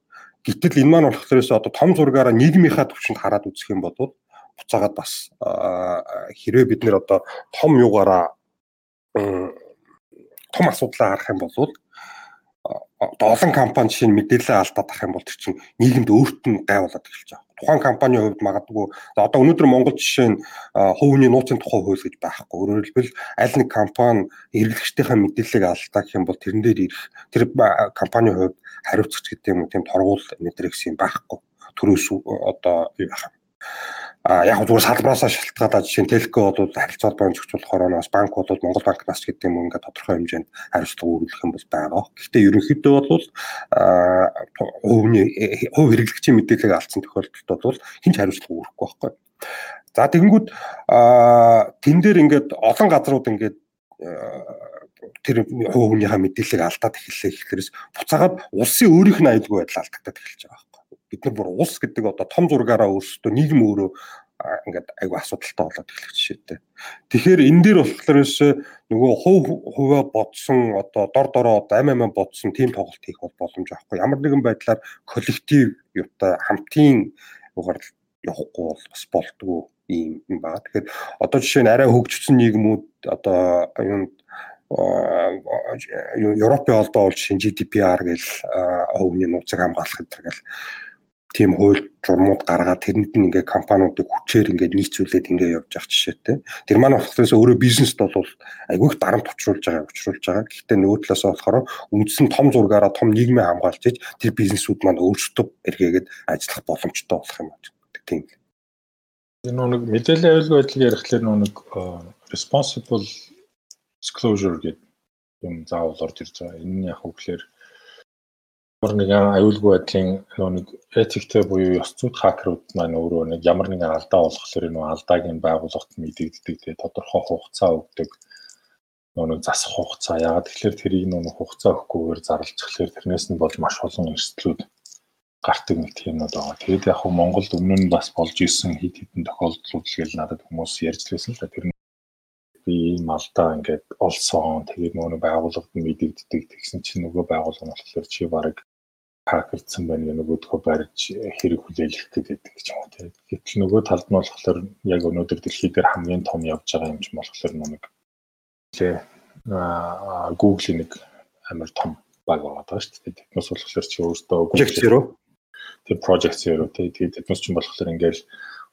Гэтэл энэ маань болохоор ерөөс одоо том зургаараа нийгмийнхаа төвчөнд хараад үзэх юм бол буцаагаад бас хэрвээ бид нэр одоо том югаараа том асуудлаа харах юм бол олон компани шинэ мэдээлэл алдаад ах юм бол тэр чинь нийгэмд өөрт нь гай болоод эхэлж байгаа. Тухайн компанийн хувьд магадгүй одоо өнөөдөр Монгол жишээ нь хувийн нууцын тухай хууль гэж байхгүй. Өөрөөр хэлбэл аль нэг компани эргэлгчдийнхээ мэдээллийг алдаа гэх юм бол тэрэн дээр ирэх тэр компанийн хувьд хариуцагч гэдэг юм уу тийм торгуул мэдрэгс юм байхгүй. Төрөөс одоо юу байх юм а яг зүгээр салбараасаа шалтгаалаад жишээ нь телко бол харилцаа холбоо зохицуулахаар нас банк бол Монгол банкнаас гэдэг юм ингээд тодорхой хэмжээнд хариуцлага өгөх юм бол байгаа. Гэхдээ ерөнхийдөө бол хувийн хувь хэрэглэгчийн мэдээлэл алдсан тохиолдолд бол хинч хариуцлага өгөхгүй байхгүй. За тэгэнгүүт тэн дээр ингээд олон газрууд ингээд тэр хувийнхаа мэдээллийг алдаад эхэллээ гэхлээрээс буцаагаад улсын өөрийнх нь аюулгүй байдал алдагдаад эхэлж байгаа бид нар бүр улс гэдэг одоо том зургаараа өөрсдөө нийгэм өөрөө ингээд айгүй асуудалтай болоод эхлэх жишээтэй. Тэгэхээр энэ дээр болохоорс нөгөө хувь хуваа бодсон одоо дор дороо ам ам бодсон тийм тоглолт хийх бол боломж байхгүй. Ямар нэгэн байдлаар коллектив юутай хамтын угаар явахгүй бол бас болдгоо юм юм байна. Тэгэхээр одоо жишээ нь арай хөгжсөн нийгмүүд одоо юунд Европын холбоо бол нь GDPR гэл хувийн нууцыг хамгаалах гэдэг гэл тийм хууль журмууд гаргаад тэрэнд нь ингээ компаниудыг хүчээр ингээ нийцүүлээд ингээ явж явах жишээтэй. Тэр маань болохоос өөрөө бизнест бол айгүй их дарамт учруулж байгаа учруулж байгаа. Гэхдээ нөгөө талаас нь болохоор үндсэн том зургаараа том нийгмээ хамгаалж иж тэр бизнесүүд маань өөрсдөө эргээгээд ажиллах боломжтой болох юм байна. Тийм. Нэг мэдээллийн аюулгүй байдлыг ярихлаар нэг responsible disclosure гэдэг юм заавал орж ирж байгаа. Энэ нь яг үгээр ямар нэгэн аюулгүй байдлын нэг этиктэй буюу ёс зүйн хакерууд маань өөрөө нэг ямар нэгэн алдаа болгохлоор энэ алдааг нь байгууллагт мэдэгддэг тэгээ тодорхой хугацаа өгдөг нэг засах хугацаа. Яагаад тэгэхээр тэрийг нэг хугацаа өгөхгүйгээр зарлцхлаар тэрнээс нь болж маш олон эрсдлүүд гардаг нэг тиймнүүд байгаа. Тэгээд яг хөө Монголд өмнө нь бас болж исэн хит хитэн тохиолдлууд л гэл надад хүмүүс ярьж лээсэн л да тэр би ийм алдаа ингээд олсон. Тэгээд нөгөө байгууллагад мэдэгддэг. Тэгсэн чинь нөгөө байгууллага нь болохоор чи баг хакердсан байна нөгөөдхөө барьж хэрэг хүлээлгэх гэдэг гэж юм уу тийм. Гэтэл нөгөө талд нь болохоор яг өнөөдөр дэлхий дээр хамгийн том явж байгаа юм чинь болохоор нэг тий Google-ийн нэг амар том баг байгаа шүү дээ. Тэднээс болохоор чи өөртөө Project Zero тэр Project Zero тэгээд тэднээс чинь болохоор ингээл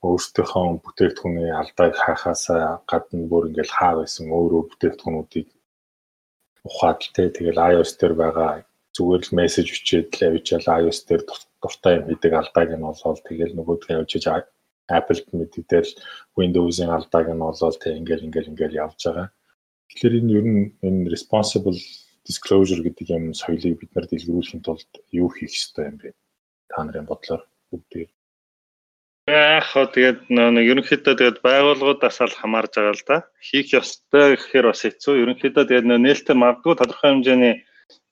өөртөөхөө бүтээгдэхүүний алдааг хаахаасаа гадна бүр ингээл хаа байсан өөрөө бүтээгдэхүүнүүдийг ухаад тий тэгэл iOS дээр байгаа зүгээр л мессеж өчөөд л явж яла iOS дээр дуртай юм хийдэг алдааг нь олоод тэгэл нөгөөдгөө явж Apple-д мэддэл Windows-ийн алдааг нь олоод тэг ингээл ингээл ингээл явж байгаа. Тэгэхээр энэ ер нь энэ responsible disclosure гэдэг юм соёлыг бид нар дэлгэрүүлэхийн тулд юу хийх ёстой юм бэ? Та нарын бодлоор бүгдээ Яг хоо тэгээд нэг ерөнхийдөө тэгээд байгууллагуудаас л хамаарж байгаа л да. Хийх ёстой гэхээр бас хэцүү. Ерөнхийдөө тэгээд нээлттэй магадгүй тодорхой хэмжээний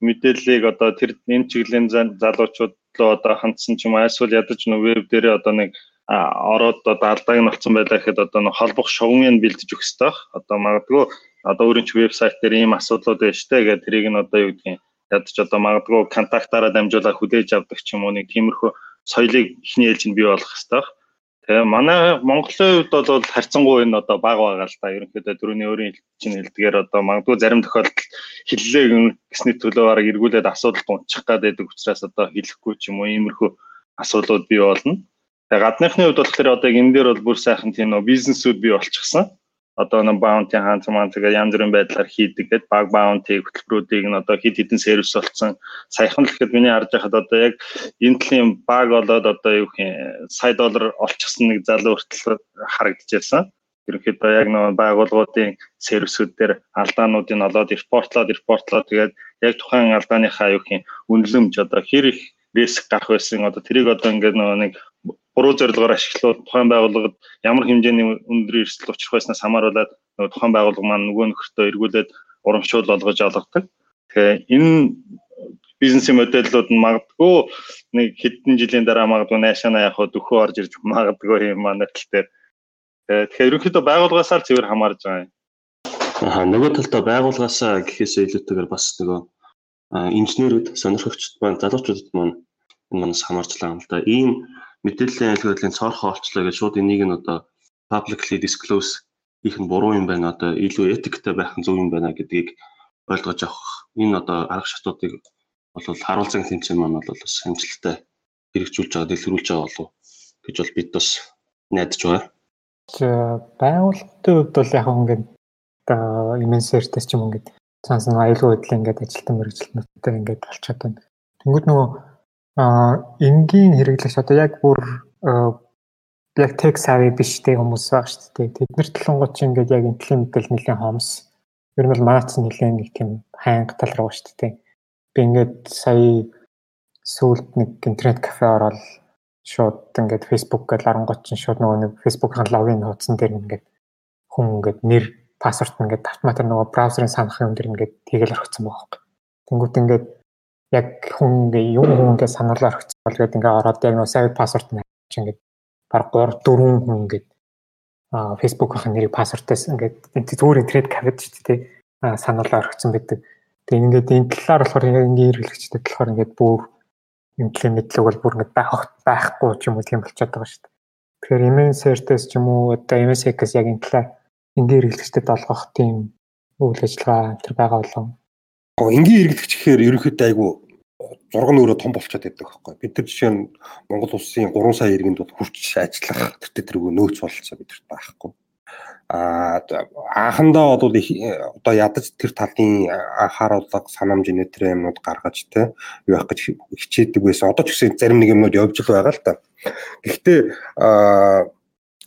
мэдээллийг одоо тэр энэ чиглэлийн залуучууд руу одоо хандсан ч юм уу эсвэл ядаж нөө веб дээрээ одоо нэг ороод одоо алдааг нь олцсон байлаа гэхэд одоо нэг холбох шугамыг бэлдэж өгөх хэрэгтэй. Одоо магадгүй одоо өөрийн ч вебсайт дээр ийм асуудлууд байна штэ гэдэг тэрийг нь одоо юу гэдгийг ядаж одоо магадгүй контактаараа дамжуулаад хүлээж авдаг ч юм уу нэг тиймэрхүү соёлыг ихний ээлжинд бий болгох хэрэгтэй. Тэгээ манай Монголын хувьд бол харьцангуй энэ одоо баг байгаа л да. Ерөнхийдөө дөрөвний өөрийн чинь хэлдгээр одоо магадгүй зарим тохиолдолд хиллээ гэсний төлөө бараг эргүүлээд асуудалд унчих гэдэг учраас одоо хэлэхгүй ч юм уу иймэрхүү асуудлууд бий болно. Тэгээ гадныхны хувьд болохоор одоо энэ дээр бол бүр сайхан тийм нөө бизнесүүд бий болчихсон одоо нэг хаанч маань тэгээ янз бүрийн байдлаар хийдэг гэдэг баг баунти хөтөлбөрүүдийг нь одоо хэд хэдэн сервис болсон саяхан л гэхэд миний харж байхад одоо яг энэ төрлийн баг болоод одоо юу юм сая доллар олчихсан нэг залуу хүртэл харагдчихсан. Ерөнхийдөө яг нэг байгууллагуудын сервисүүд дээр алдаануудыг олоод репортлоод репортлоод тэгээд яг тухайн алдааныхаа юу юм үнэлэмж одоо хэр их риск гарах байсан одоо тэрийг одоо ингээд нэг буруу зорилгоор ашиглаад тухайн байгууллагад ямар хэмжээний өндөр эрсдэл учрах байснаас хамааруулаад тухайн байгууллага маань нөгөө нөхөртөө эргүүлээд урамшуул болгож олгодог. Тэгэхээр энэ бизнесийн модельлууд нь магадгүй нэг хэдэн жилийн дараа магадгүй наашаана яг хөө дөхөө орж ирж магадгүй юм манай тал дээр. Тэгэхээр ерөнхийдөө байгууллагаасаа цэвэр хамаарж байгаа юм. Аа нөгөө талдаа байгууллагаасаа гэхээсээ илүүтэйгээр бас нөгөө инженерүүд, сонирхогчд маань, залуучуудад маань энэ манаас хамаарчлаа юм л да. Ийм мэдээллийн айлгуулын цоорхоо олчлоо гэж шууд энийг нь одоо publicly disclose хийх нь буруу юм байна одоо илүү этиктэй байх нь зөв юм байна гэдгийг ойлгож авах энэ одоо арга шатуудыг бол харуулсан тэмцээн маань бол бас амжилттай хэрэгжүүлж байгаа дэлгэрүүлж байгаа болов гэж бол бид бас найдаж байгаа. За байгууллагын хувьд бол яг ингээд одоо имэнсэртэй ч юм ингээд цаанаас нь аюулгүй байдлаа ингээд ажилтан мэрэгчлэнүүдтэй ингээд болчиход байна. Тэнгүүд нөгөө Аа энгийн хэрэглэгч одоо яг бүр яг тех сави биштэй хүмүүс байгаа шүү дээ. Тэд нар толонгоч ингээд яг энтлийн мэдээл нэлийн хомс. Ер нь бол манайц нэлийн нэг тийм хайнга тал руу шүү дээ. Би ингээд сая сүүлд нэг интернет кафе ороод шууд ингээд Facebook гэж 13 чинь шууд нөгөө нэг фейсбુકийн логин хуудсан дээр ингээд хүн ингээд нэр пассворд ингээд автоматар нөгөө браузерын санах юм дээр ингээд тэгэл орчихсон байгаа хөөх. Тэнгүүт ингээд яг хүн ингээ юм хүн ингээ санаалаар өгсөн бол гээд ингээ ороод яг нөө сав пассворд нь чи ингээ баг 3 4 хүн ингээ а фейсбુકийн нэрийг пассвортаас ингээ зүгээр интернет кафед ч тий санаалаар өгсөн байдаг. Тэгээ ингээд энэ талаар болохоор ингээ хэрэглэгчтэй болохоор ингээд бүр эмтлийн мэдлэг бол бүр ингээд байх байхгүй ч юм уу тийм болчиход байгаа шүү дээ. Тэгэхээр MSR-тэс ч юм уу одоо MSX-ээс яг энэ талаар ингээ хэрэглэгчдэд олгох тийм үйл ажиллагаа тэр байгаа болов энгийн эргэлтгч гэхээр ерөнхийдөө айгу зураг нь өөрөө том болчиход байдаг байхгүй. Бид нар жишээ нь Монгол улсын 3 сая иргэнд бол хүрч ажиллах тэр тэргүй нөөц болцоо бидэрт байхгүй. А анхандаа бол одоо ядаж тэр талын анхааруулга санамж нэтэр юмнууд гаргаж те юу явах гэж хичээдэг байсан. Одоо ч гэсэн зарим нэг юмнууд явж л байгаа л да. Гэхдээ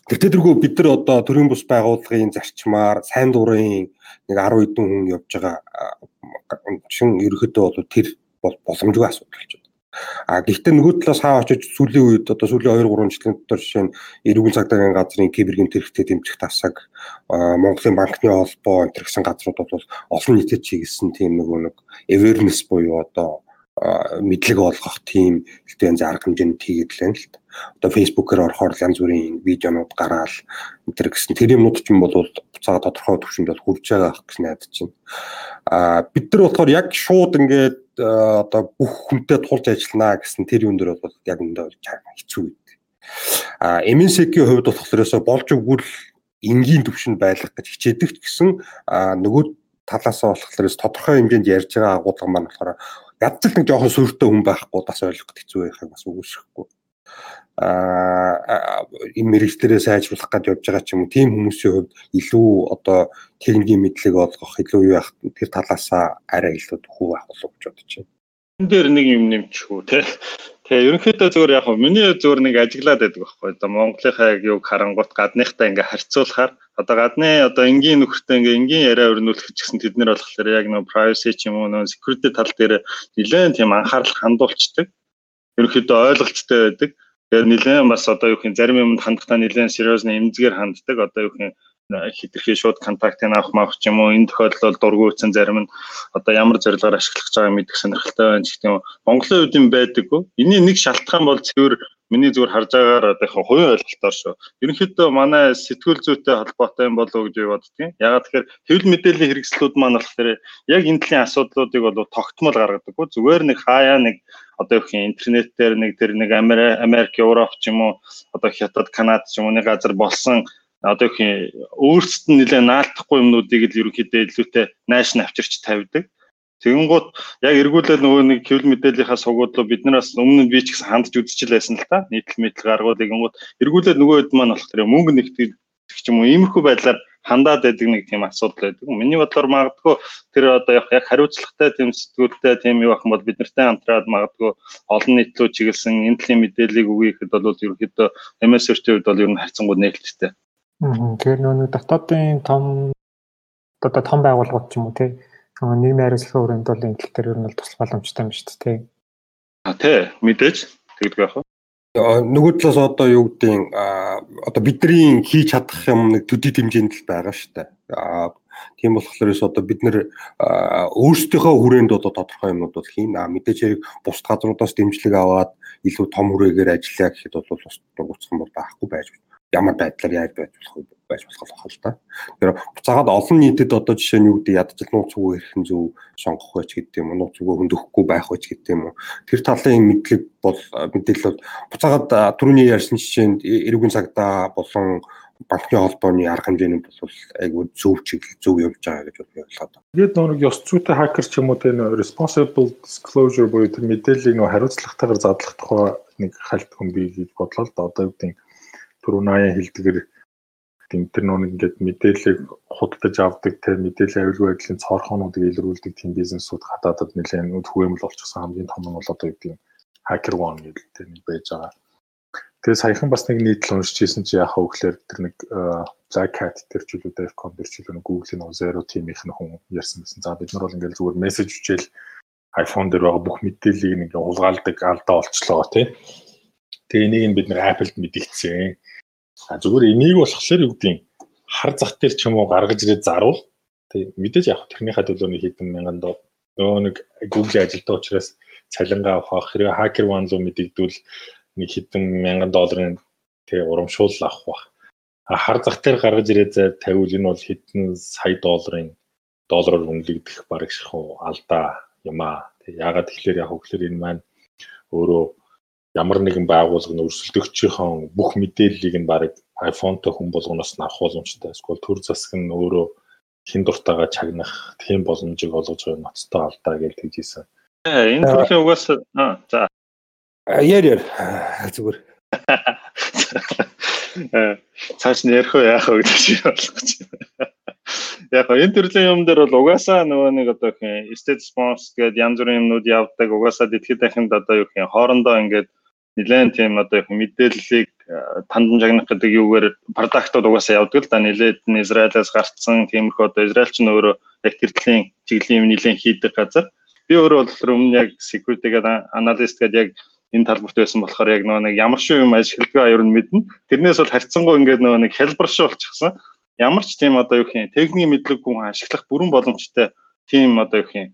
тэгтээ тэргүй бид нар одоо төрийн бус байгууллагын зарчмаар сайн дурын нэг 10 хэдэн хүн явж байгаа шин ерөөхдөө бол тэр бол боломжгүй асуудал болж байна. А гэхдээ нөгөө талаас хаа очиж сүүлийн үед одоо сүүлийн 2 3 жилийн дотор жишээ нь эрүүл цагдаагийн газрын кибергийн тэрэгтэй дэмжих тасаг Монголын банкны холбоо энэ гэсэн газрууд бол олон нийтэд чиглэсэн тийм нөгөө нэг awareness буюу одоо мэдлэг олгох тийм хэлтэй янз арга хэмжээнд хийгээд л байна л. Одоо Facebook-оор орохоор янз бүрийн видеонууд гараал энэ төр гэсэн тэр юмнууд ч юм бол буцаага тодорхой төвшөнд бол хүрж байгаа гэж найдаж байна. Аа бид нар болохоор яг шууд ингээд одоо бүх хүнтэй тулж ажиллана гэсэн тэр юм дээр бол яг өндөө хэцүү үед. Аа MNSEC-ийн хувьд болохоор болж өгвөл энгийн төвшөнд байлгах гэж хичээдэг ч гэсэн нөгөө талаасаа болохоор тодорхой хэмжээнд ярьж байгаа агуулга маань болохоор ядчил нэг жоохон сүртэй хүн байхгүй бас ойлгоход хэцүү байхыг бас үгүйсэхгүй. Аа энэ мэрэгчлэрээ сайжруулах гэж явж байгаа ч юм уу тийм хүмүүсийн хувьд илүү одоо техникийн мэдлэг олгох илүү юу яах тэр талаасаа арай илүү хүү байх болов гэж бодож байна. Энд дээр нэг юм нэмчихв те. Тэгээ ерөнхийдөө зөвөр яг миний зөвөр нэг ажиглаад байдаг байхгүй. Одоо Монголынхаа яг юг харангуут гадныхтай ингээ харьцуулахаар одоо гадны одоо энгийн нөхөртэй ингээ энгийн яриа өрнүүлэх гэсэн тэд нэр болохоор яг нэг privacy ч юм уу нөө security тал дээр нэлээд тийм анхаарал хандуулцдаг. Ерөнхийдөө ойлголттой байдаг. Тэгээ нэлээд бас одоо юу гэх юм зарим юмд хандахдаа нэлээд serious нэмзгээр ханддаг. Одоо юу гэх юм хитрхи шууд контактыг авах маах ч юм уу энэ тохиолдолд дургуйцсан зарим нь одоо ямар зорилгоор ашиглах байгааг мэдэх сонирхолтой байна гэх юм. Монголын үед юм байдаггүй. Эний нэг шалтгаан бол цэвэр миний зүгээр харж байгаагаар одоо яг хувийн ойлголтоор шүү. Ерөнхийдөө манай сэтгүүл зүйтэй холбоотой юм болов уу гэж боддгийн. Ягаад тэгэхээр хэвлэл мэдээллийн хэрэгслүүд маань болохоор яг энэ төрлийн асуудлуудыг бол тогтмол гаргадаггүй. Зүгээр нэг хаяа нэг одоо юм интернет дээр нэг тэр нэг Америк, Европ ч юм уу одоо Хятад, Канада ч юм уу нэг газар болсон одоо их өөрсдөд нь нэлээд наалтахгүй юмнуудыг л ерөнхийдөө илүүтэй найш навчирч тавьдаг. Тэгэнгუთ яг эргүүлээд нөгөө нэг хэвлэл мэдээллийнхаа сугуудлаа бид нараас өмнө нь би ч гэсэн хандж үзчихэл байсан л та. Нийтлэл мэдлэг гаргуулыг гингууд эргүүлээд нөгөө хэд маань болохоор мөнгө нэгтгэж ч юм уу иймэрхүү байдлаар хандаад байдаг нэг тийм асуудал байдаг. Миний бодлоор магадгүй тэр одоо яг хариуцлагатай тийм сэтгүүлтэй тийм юу ах юм бол бид нартай хамтраад магадгүй олон нийтлүү чиглэсэн энэ төрлийн мэдээллийг өгөхэд бол ерөнхийдөө MSR-ийн хувьд бол ер нь харьцангуй нээлттэй. Тэгэхээр нөгөө дотоодын том одоо том байгууллагууд ч юм уу тий нийгмийн хариуцлагын хүрээнд бол энэ тал дээр ер нь бол туслах боломжтой юм шүү дээ тий. А тий мэдээж тэгдэг байх. Нөгөө талаас одоо юу гэдгийг одоо бидний хийж чадах юм нэг төдий хэмжээнд л байгаа шүү дээ. Тийм болохоор ес одоо бид нэр өөрсдийнхөө хүрээнд одоо тодорхой юмнууд бол хийн. А мэдээж хэрэг бус газруудаас дэмжлэг аваад илүү том хүрээгээр ажиллая гэхэд бол ус дугуйцхан бол байхгүй байж байна ямар байдлаар яаж байж болох байж болох болох л та. Тэр буцаагаад олон нийтэд одоо жишээ нь юу гэдэг ядаж нууц үгүй хэрхэн зөв сонгох байж гэдэг юм уу нууц үгүй хөндөхгүй байх байж гэдэг юм уу. Тэр талын мэдлэг бол мэдээлэл бол буцаагаад түрүүний ярьсан жишээнд эрүүгийн цагдаа болон банкны холбооны арга хэмжээний бол айгүй зөв чиглэл зөв явж байгаа гэж бодлоо. Тэгээд нэг ёс зүйтэй хакер ч юм уу тэр responsible disclosure буюу тэр мэдээллийг нөө хариуцлагатайгаар задлах тухай нэг хальт хүн бий гэж бодлоо л да одоо юу гэдэг түрүү 80 хэлдгэр тийм тэр нөө ингээд мэдээллийг худалдаж авдаг те мэдээллийн аюулгүй байдлын цорхоонуудыг илрүүлдэг тийм бизнесүүд хатаадад нэлээд хүэмэл болчихсон хамгийн том нь бол одоо юу гэдэг хакер one гэдэг тэр нэг байж байгаа. Тэгээ саяхан бас нэг нийтлэл уншижсэн чи яхаа өглөөр тэр нэг Black Hat тэр ч үлээ Defcon тэр ч үлээ Google-ийн Zero Team-ийнх нь хүн ярьсан байсан. За бид нар бол ингээд зүгээр мессеж үчээл iPhone дээр байгаа бүх мэдээллийг нэг улгаалдаг алдаа олчлоо тий. Тэгээ энийг нь бид нэр Apple-д мэдгдсэн. А зүгээр энийг болохоор юу гэдгийг хар зах дээр ч юм уу гаргаж ирээд зарвал тэг мэдээж яг тэрнийхээ төлөө нэг хэдэн мянган доо нөгөө нэг Google ажилтаа учраас цалингаа авах хэрэг хакер one руу мэдэгдвэл нэг хэдэн мянган долларын тэг урамшуул авах бах. А хар зах дээр гаргаж ирээд тавиул энэ бол хэдэн сая долларын доллараар үнэлэгдэх бараг шахуу алдаа юм аа. Тэг ягаад тэгэхээр яг хөглөр энэ маань өөрөө ямар нэгэн байгууллага нь өрсөлдөгчийн бүх мэдээллийг нь баг iPhone-той хүн болгоноос нь авах боломжтой. Эсвэл төр засаг нь өөрөө хин дуртайгаа чагнах тийм боломжийг олгож байгаа ноцтой алдаа гэж хэлжсэн. Энэ төрлийн угаас за яар яар зүгээр цааш нь ярих уу яах вэ гэдэг шиг болох гэж байна. Яг энэ төрлийн юм дээр бол угаасаа нөгөө нэг одоо их state response гэдэг янз бүрийн юмнууд явдаг. Угаасаа дэлхийд дахинд одоо юу гэх юм хоорондоо ингээд нэлээд тийм одоо их мэдээллийг тандан жагнах гэдэг юугаар продактууд угаасаа явдаг л да нэлээд нь Израилаас гарцсан тиймэрхүү одоо Израиль ч нөөрэө яг тэр төрлийн чиглэлийн юм нэлээд хийдэг газар. Би өөрөө бол өмнө яг security гэдэг аналист гэдэг яг энэ талбарт байсан болохоор яг нөгөө нэг ямар шиг юм ашигладаг аюур нь мэднэ. Тэрнээс бол харьцангуй ингээд нөгөө нэг хэлбэр шиг болчихсон ямар ч тийм одоо юу гэх юм техникийн мэдлэг хүн ашиглах бүрэн боломжтой тийм одоо юу гэх юм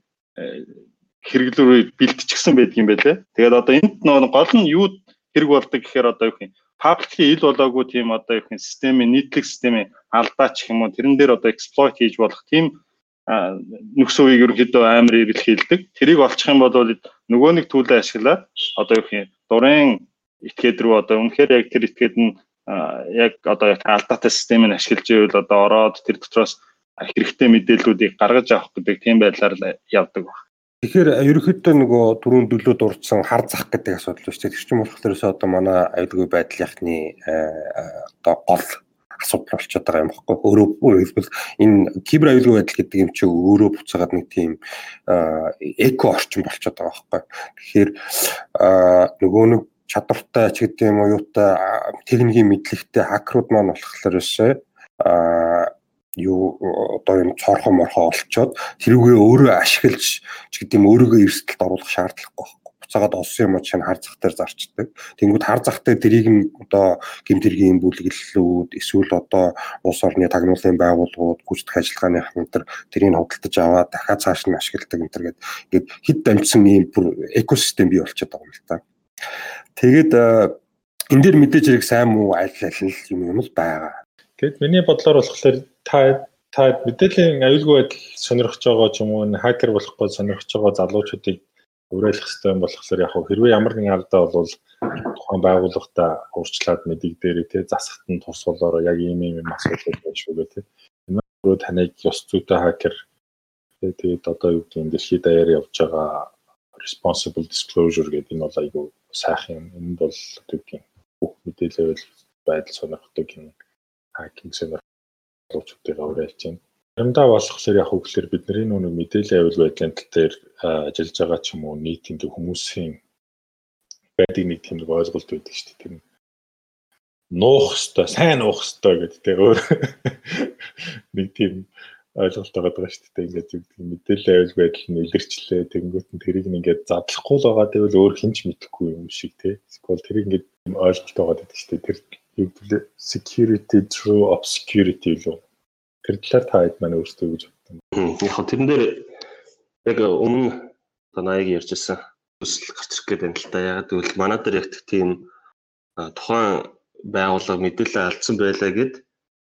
хэрэглүүрийг бэлтчихсэн байдаг юм байлээ. Тэгээд одоо энд нөгөө гол нь юу хэрэг болдог гэхээр одоо юу юм пабликийн ил болоогүй тийм одоо юу юм системийн нийтлэг системийн алдаа ч юм уу тэрэн дээр одоо эксплойт хийж болох тийм нөхцөл үеийг ерөнхийдөө амар эргэлхийлдэг. Тэрийг олчих юм бол нөгөө нэг төлөө ашиглаад одоо юу юм дурын этгээд рүү одоо үнэхээр яг тэр этгээд нь яг одоо яг алдаатай системийг ашиглаж ивэл одоо ороод тэр дотроос хэрэгтэй мэдээллүүдийг гаргаж авах гэдэг тийм байдлаар явдаг баг. Тэгэхээр ерөнхийдөө нөгөө дөрөв дөлөө дурдсан хар зах гэдэг асуудал биш. Тэр чинь болохоос одоо манай аюулгүй байдал яхны одоо гол асуудал болчиход байгаа юм баггүй. Өөрөө хэлбэл энэ кибер аюулгүй байдал гэдэг юм чинь өөрөө буцаагаад нэг тийм эко орчин болчиход байгаа байхгүй. Тэгэхээр нөгөө нэг чадвартай ч гэдэг юм уу юутай техникийн мэдлэгтэй хакерууд маань болохоор өшөө а юу одоо юм цорхоо морхоо олцоод тэрүүгээ өөрөө ашиглаж ч гэдэг юм өөрийгөө эрсдэлд оруулах шаардлагагүй байхгүй буцаагаад олсон юм чинь хар зах дээр зарчдаг. Тэнгүүд хар зах дээр тэрийг нь одоо гимтэргийн бүлэглэлүүд эсвэл одоо улс орны тагнуулын байгууллагууд гүйцэтгэх ажиллагааны хамтар тэрийг худалдаж аваад дахиад цааш нь ашигладаг энэ төр гээд ингээд хэд дамжсан ийм бүр экосистем бий болчиход байгаа юм л та. Тэгээд энэ дээр мэдээж хэрэг сайн муу аль аль юм юм л байгаа. Тэгэд миний бодлоор болохоор та та мэдээллийн аюулгүй байдал сонирхож байгаа ч юм уу хакер болохгүй сонирхож байгаа залуучуудыг уриалах хэрэгтэй юм болохоор яг хэрвээ ямар нэгэн алдаа бол тухайн байгууллагата урьдчилаад мэдийг дээр тий засахт нь тус болоороо яг ийм ийм асуудал байна шүү гэх тий. Өөрөө таныг ёс зүйтэй хакер тэгээд одоо юу гэдэг дэлхийд даяар явж байгаа responsible disclosure гэдэг энэ бол айгүй сайхан юм. Энэ бол үггийн бүх мэдээлэл байдал сонирхдаг юм. Хакинг сонирхолтуудыг уриалж байна. Заримдаа болохоор яг үгээр бидний нүг мэдээлэл аюул байдлын тал дээр ажиллаж байгаа ч юм уу нийтийн хүмүүсийн байдаг нэг тийм нэг ойлголт байдаг шүү дээ. Тэр нь нуух хэвээр, сайн нуух хэвээр гэдэг тийм өөр нэг тийм ойлголт байгаа шүү дээ. Ингээд зүгдэг мэдээлэл аюул байдал нь илэрчлээ. Тэнгүүт нь тэрийг ингээд задлахгүй л байгаа гэвэл өөр хинч мэдэхгүй юм шиг тий. Эсвэл тэрийг ингээд ойлголт байгаа гэдэг шүү дээ. Тэр гэвэл security through obscurity лөө. Тэр талаар та хэд маань өөрсдөө гэж боддог юм. Яг хөө тэрэн дээр яг өмнө одоо наяг ярьжсэн төсөл гарч ирэх гээд байна л да. Яг гэвэл манай дээр яг тийм тухайн байгууллага мэдээлэл алдсан байлаа гэд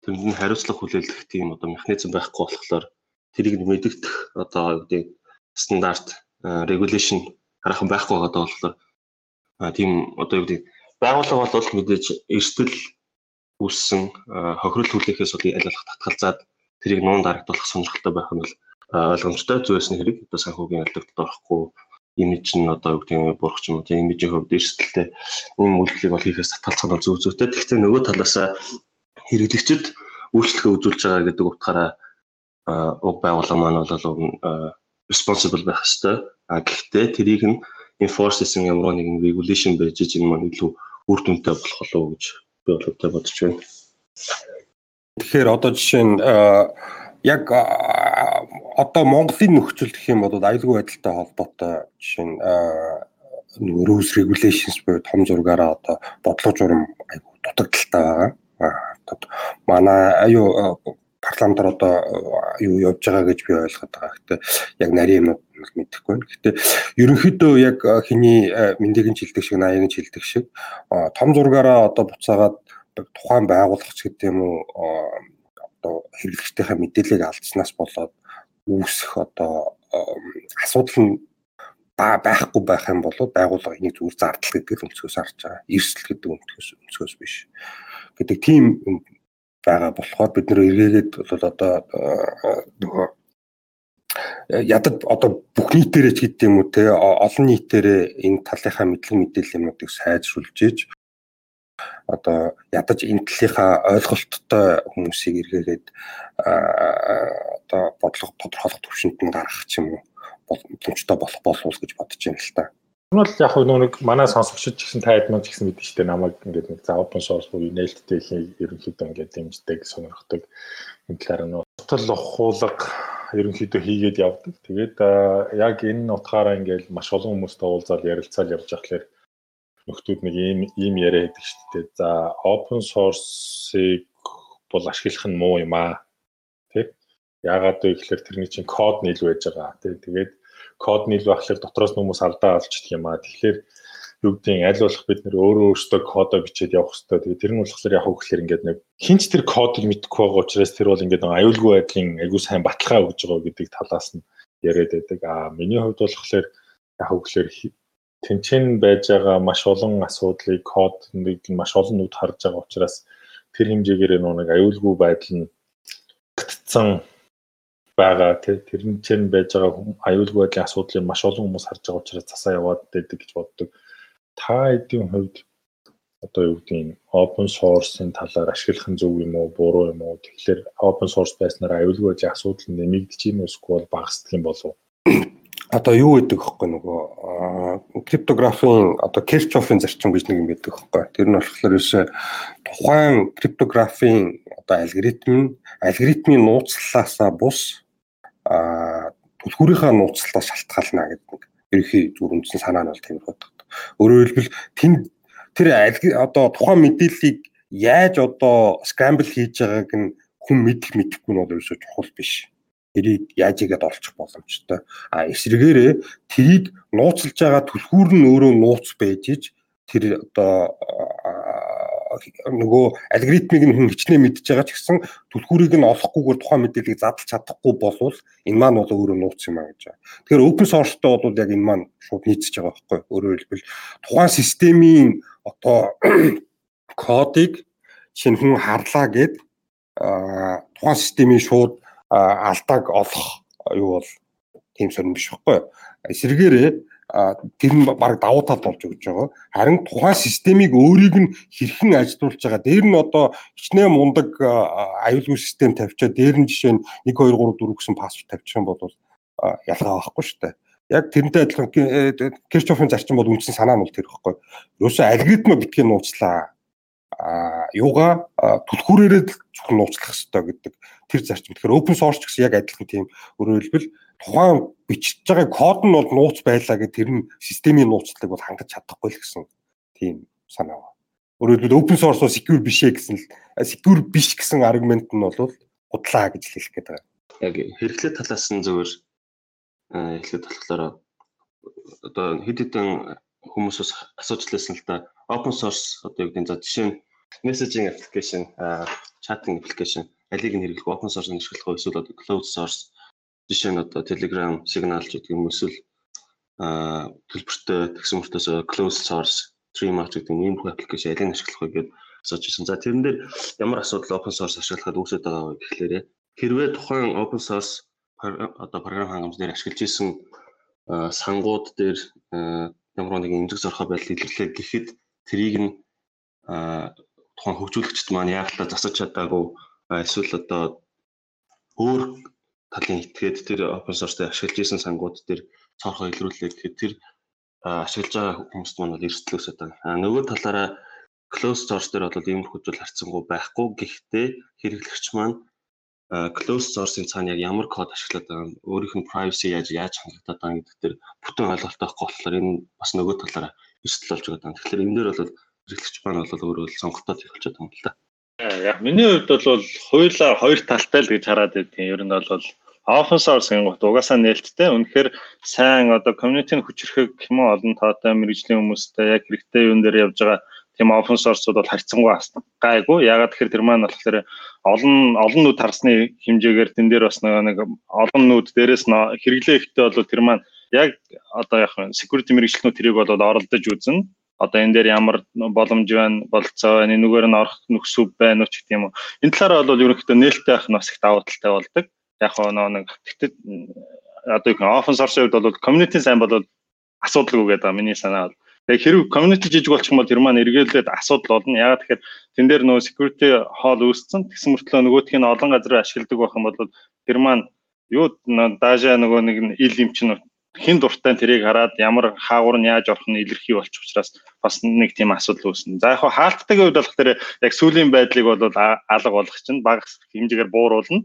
тэнд нь хариуцлага хүлээлгэх тийм одоо механизм байхгүй болохоор тэрийг мэдэгдэх одоо гэдэг стандарт regulation хараахан байхгүй байгаа болохоор тийм одоо гэдэг байгууллага бол мэдээж эрсдэл үүссэн хохирол хүлээхээс бол айлгах татгалзаад тэрийг нуун дарагдуулах сонирхолтой байх нь бол ойлгомжтой зүйлсний хэрэг одоо санхүүгийн албад орохгүй имиж нь одоо юу гэдэг нь бурах ч юм уу тийм имижийн хувьд эрсдэлтэй юм үйлдэлийг бол хийхээс татгалзах нь зөв зөвтэй. Гэхдээ нөгөө талаасаа хэрэглэгчд үйлчлэгээ үзүүлж байгаа гэдэг утгаараа уг байгууллага маань бол responsible байх ёстой. А гэхдээ тэрийг нь enforce хийсэн ямар нэгэн regulation байж энэ маань илүү үр дүнтэй болох болов уу гэж би бол өдөө бодож байна. Тэгэхээр одоо жишээ нь яг одоо Монголын нөхцөл гэх юм бол аюулгүй байдалтай холбоотой жишээ нь нөгөө rules regulations буюу том зургаараа одоо бодлого журам айгу дутагдaltaй байгаа манай аюу парламентар одоо юу явж байгаа гэж би ойлгоод байгаа. Гэтэ яг нарийн юмнууд мэдэхгүй байна. Гэтэ ерөнхийдөө яг хиний мэндийг нь хилдэг шиг, наяг нь хилдэг шиг том зургаараа одоо буцаагаад тухайн байгууллагч гэдэг юм уу одоо хэрэглэгчдийнхээ мэдээллийг алдснаас болоод үүсэх одоо асуудал нь ба байхгүй байх юм бол байгууллага энийг зүгээр зардал гэдэг өнцгөөс харж байгаа. Эрсдэл гэдэг өнцгөөс өнцгөөс биш гэдэг тийм байгаа болохоор бид нэр эргээгээд бол одоо нөгөө ядад одоо бүх нийтээрээ ч гэдэг юм уу те олон нийтээрээ энэ талынхаа мэдлэг мэдээлэл юмнуудыг сайжруулж ийж одоо ядаж энэ талынхаа ойлголттой хүмүүсийг эргээгээд одоо бодлого тодорхойлох төвшөнд нь гаргах юм уу боломжтой болох болов гэж бодож байна л та. Энэ бол яг нэг манай сонсогчид ч гэсэн таад маань ч гэсэн мэдэн штэ намайг ингээд нэг за open source буюу нээлттэй их ерөнхийдөө ингээд дэмждэг сонирхдаг энэ талаар нь утал ухуулга ерөнхийдөө хийгээд явдаг. Тэгээд яг энэ утгаараа ингээд маш олон хүмүүстэй уулзаад ярилцаал явж байхлаэр нөхдүүд нэг ийм ийм яриа хийдэг дээ. За open source-ыг бол ашиглах нь муу юм аа. Тэг. Яагаад вэ гэхээр тэрний чинь код нийлүү байж байгаа. Тэг. Тэгээд код нийлүү ахлаар дотроос хүмүүс алдаа олчдөг юм аа. Тэгэхээр юу гэдгийг аль болох бид нөр өөрөө өөртөө кодоо бичээд явах хэрэгтэй. Тэгээ тэр нь болохоор яг хөөхлөр ингээд нэг хинч тэр кодыг мэдэхгүй байгаа учраас тэр бол ингээд аюулгүй байдлын айгуу сайн баталгаа өгж байгаа гэдэг талаас нь яриад байдаг. Аа миний хувьд болохоор яг хөөхлөр тэнцэн байж байгаа маш олон асуудлыг кодыг маш олон нүд харж байгаа учраас тэр хэмжээгээр нэг аюулгүй байдал нь гтцсан байгаа тэрэн чинь байж байгаа аюулгүй байдлын асуудлыг маш олон хүмүүс харж байгаа учраас засаа яваад байдаг гэж боддог та эдийн хувьд одоо юу гэдгийг open source-ын талаар ашиглах нь зөв юм уу, буруу юм уу? Тэгэхээр open source байснаар аюулгүй ажил асуудал нэмэгдэж юм эсвэл багасдаг юм болов уу? <coughs> Одоо юу гэдэг вэ нөгөө криптографийн одоо Kirchhoff-ын зарчим гэж нэг юм байдаг хэвгүй. Тэр нь болохоор ерөөсөө тухайн криптографийн одоо алгоритм алгоритмын нууцлалаасаа бус а түлхүүрийнхаа нууцлалаас шалтгаална гэдэг нэг ерөнхий зүр үндсэн санаа нь бол тийм байдаг. Өөрөөр хэлбэл тэн тэр одоо тухайн мэдээллийг яаж одоо scramble хийж байгааг нь хүн мэдэх мэдэхгүй нь бол ерөөсөө чухал биш. Тэрийг яаж игээд олчих боломжтой. А эсвэргээрээ тэрийг нууцлж байгаа түлхүүр нь өөрөө нууц байж иж тэр одоо нөгөө алгоритмыг нь хүн хичнээн мэдж байгаа ч гэсэн түлхүүрийг нь олохгүйгээр тухайн мэдээллийг задлж чадахгүй болвол энэ маань бол өөрөө нууц юм а гэж байна. Тэгэхээр open source-тэй бол яг энэ маань шууд нийцэж байгаа байхгүй. Өөрөөр хэлбэл тухайн системийн одоо <clears throat> кодыг чинь хүн харлаа гэд тухайн системийн шууд алдааг олох юу бол тийм сонирн биш байхгүй. Эсвэргээрээ тэр нь баг давуу тал болж өгч байгаа. Харин тухайн системийг өөрийг нь хэрхэн ажилуулж байгаа. Дээр нь одоо хичнээн мундаг аюулгүй систем тавьчаа дээр нь жишээ нь 1 2 3 4 гэсэн пассворд тавьчих юм бол ялгаа байхгүй шүү дээ. Яг тэрнтэй адилхан Kirchhoff-ын зарчим бол үндсэн санаа нь бол тэр ихгүй. Юусе алгоритм битгий нууцлаа. А юугаа түлхүүрээрээ зөвхөн нууцлах хэрэгтэй гэдэг тэр зарчим. Тэгэхээр open source гэсэн яг адилхан тийм өөрөөр хэлбэл тухайн бичиж байгаа код нь бол нууц байлаа гэх тэр нь системийн нууцлалыг бол хангаж чадахгүй л гэсэн тийм санаа байна. Өөрөөр хэлбэл open source бол secure биш ээ гэсэн л secure биш гэсэн аргумент нь бол худлаа гэж хэлэх гээд байгаа. Яг хэрэглээ талаас нь зөвөр хэлэхэд болохоор одоо хэд хэдэн хүмүүсээс асууж лээсэн л да open source одоо юу гэдэг нь за жишээ нь messaging application, chatting application алиг нь хэрэглэх open source нь ашиглах уу эсвэл closed source жишээ нь одоо Telegram, Signal ч гэдэг юм эсвэл а төлбөртэй тэгсэн мөртөөс closed source, Streamr гэдэг ийм бүх аппликейшн алийг ашиглах вэ гэдээ асууж ирсэн. За тэрэн дээр ямар асуудал open source ашиглахад үүсэж байгаа вэ гэхлээрэ хэрвээ тухайн open source одоо програм хангамж дээр ашиглаж исэн сангууд дээр ямар нэгэн эмзэг зорхоо байдал илэрлээ гэхэд тэрийг нь тухайн хөгжүүлэгчд маань яг л засаж чадаагүй эсвэл одоо өөр талын итгээд тэр open source-ыг ашиглаж исэн сангууд дээр цоорхоо илрүүлээ гэхэд тэр ашиглаж байгаа хүмүүст маань бол байгаа. А нөгөө талаараа closed source дээр бол иймэрхүү зүйл харьцангуй байхгүй. Гэхдээ хэрэглэгч маань closed source-ын цаана яг ямар код ашиглаад байгаа нь өөрийнх нь privacy яаж яаж хангагдаад байгаа гэдэг дээр бүтэн ойлголттой байхгүй болохоор энэ бас нөгөө талаараа эрсдэл болж байгаа. Тэгэхээр энэ дээр бол хэрэглэгч маань бол өөрөө сонголтоо хийх болчиход байгаа юм л да. Яг миний хувьд бол хуулиар хоёр талтай л гэж хараад байдгийн. Ер нь бол open source гингот угаасаа нээлттэй. Үнэхээр сайн одоо community-г хүчрэхэг юм олон тоотой мэрэгжлийн хүмүүстэй яг хэрэгтэй юун дээр явж байгаа тийм open source-ууд бол харьцангуй гайгүй. Ягаад гэхээр тэр маань болохоор олон олон нүд харсны хэмжээгээр тэн дээр бас нэг олон нүд дээрээс хэрэглээ ихтэй бол тэр маань яг одоо яг security мэрэгчлэнүүд тэрийг бол оролдож үзнэ одоо энэ дээр ямар боломж байна болцоо байна энэгээр нь орох нөхцөл байна уу ч гэх юм уу энэ талаараа бол ерөнхийдөө нээлттэй байх нь бас их давуу талтай болдог яг нөө нэг тэгтээ одоо их open source-ийн хувьд бол community сайн бол асуудалгүй гэдэг миний санаа бол. Тэгээ хэрэг community жижиг болчих юм бол тэр маань эргээлээд асуудал болно. Ягаад тэгэхээр тэн дээр нөгөө security hall үүссэн. Тэгсэн мөртлөө нөгөөх нь олон газар ашигладаг байх юм бол тэр маань юу даажа нөгөө нэг ил юм чинь хин дуртай тэрийг хараад ямар хаагур нь яаж орох нь илэрхий болчих учраас бас нэг тийм асуудал үүснэ. За яг хаалттай үед болох тэр яг сүүлийн байдлыг бол алга болгох чинь бага хэмжээгээр бууруулна.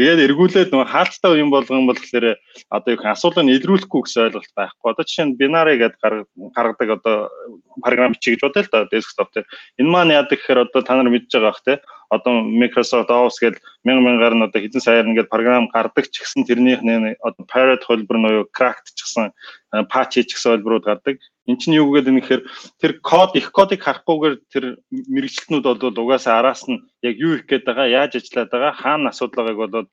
Тэгээд эргүүлээд нөгөө хаалттай юм болгон болохоор одоо их асуудлыг илрүүлэхгүй гэсэн ойлголт байхгүй. Одоо жишээ нь бинари гэдэг гаргадаг одоо програм бичиж бодъё л да десктоп дээр. Энэ маань яадаг гэхээр одоо та нар мэдж байгаа бах те одоо Microsoft Office гэдэг мянган мянгаар нь одоо хэдэн саяар ингээд програм гардаг ч гэсэн тэрнийх нь одоо Parrot хөлбөр нь юу cracked ч гэсэн patch ч гэсэн хөлбөрүүд гардаг. Эн чинь юу гэдэг нь гэхээр тэр код их кодыг харахгүйгээр тэр мэрэгчлэтнүүд бол угаасаа араас нь яг юу их гээд байгаа, яаж ажиллаад байгаа, хаана асуудал байгааг бол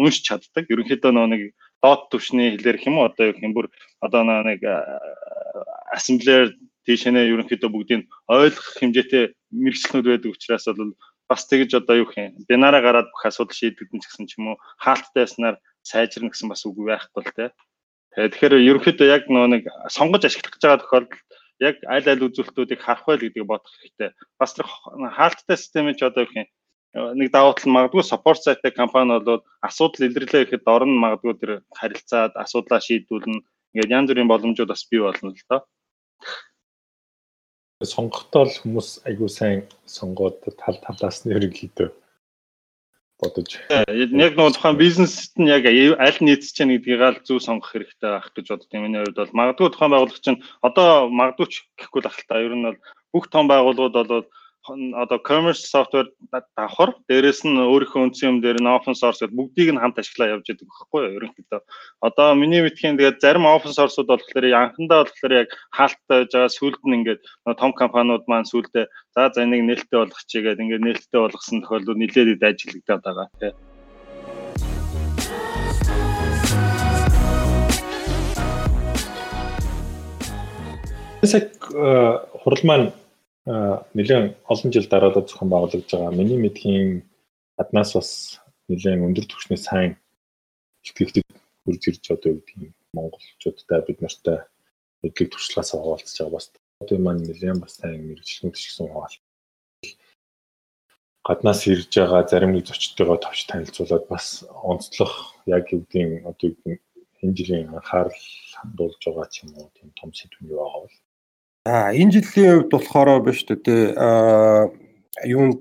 уншиж чаддаг. Ерөнхийдөө нэг дот төвшний хэлээр хэм үү одоо юу юм бүр одоо нэг ассемблер тийшээ ерөнхийдөө бүгдийг ойлгох хэмжээтэй мэрэгчлэнүүд байдаг учраас бол бас тэгж одоо юу юм бинараа гараад бүх асуудал шийдэгдэн ч гэсэн ч юм уу хаалттай яснаар сайжирна гэсэн бас үг байхгүй л те. Тэгэхээр ерөнхийдөө яг нөө нэг сонгож ашиглах гэж байгаа тохиолдолд яг аль аль үзүүлэлтүүдийг харах байл гэдгийг бодох хэрэгтэй. Бас тэр хаалттай системийн ч одоо юу юм нэг давуу тал магадгүй support site компани бол асуудал илэрлээ гэхэд дор нь магадгүй тэр харилцаад асуудлаа шийдүүлнэ. Ингээд янз бүрийн боломжууд бас бий болно л доо сонгохдоо л хүмүүс айгүй сайн сонгоод тал талаас нь ерөнхийдөө бодож. Яг нөгөө тухайн бизнест нь яг аль нийцэж чана гэдгийг аль зөв сонгох хэрэгтэй байх гэж боддог. Миний хувьд бол магадгүй тухайн байгууллага чинь одоо магадгүй ч гэхгүй л ахalta. Ер нь бол бүх том байгууллагууд бол одоо commerce software давхар дээрэс нь өөрийнхөө үндсэн юм дээр нь open source гэдэг бүгдийг нь хамт ашиглаа явж байгаа байхгүй юу ерөнхийдөө. Одоо миний мэдхийн тэгээд зарим open source-ууд болохоор анхандаа болохоор яг хаалттай байж байгаа сүлд нь ингээд том компаниуд маань сүлдээ за за энийг нээлттэй болгочихъя гэдэг ингээд нээлттэй болгосон тохиолдол нэлээд ажиглагдаад байгаа тийм. Тэсэг хурал маань нэлээд олон жил дараалал зохион байгуулагдж байгаа. Миний мэдхийн аднаас бас нэлээд өндөр түвшний сайн ихтгэгчд хурж ирж одоо юу гэдгийг монголчуудтай бид нартай өдлөг туршлагаас хаваалцж байгаа бас одоо маань нэлээд бас сайн мэрэгчлэнүүд ч гэсэн хаваал. Гаднаас ирж байгаа зарим нэг зочдтойгоо товч танилцуулаад бас онцлох яг юу гэдгийг одоо энэ жилийн анхаарал хандуулж байгаа ч юм уу тийм том сэдв юу байгаа бол Аа энэ жилийн хувьд болохоор биш үү те юу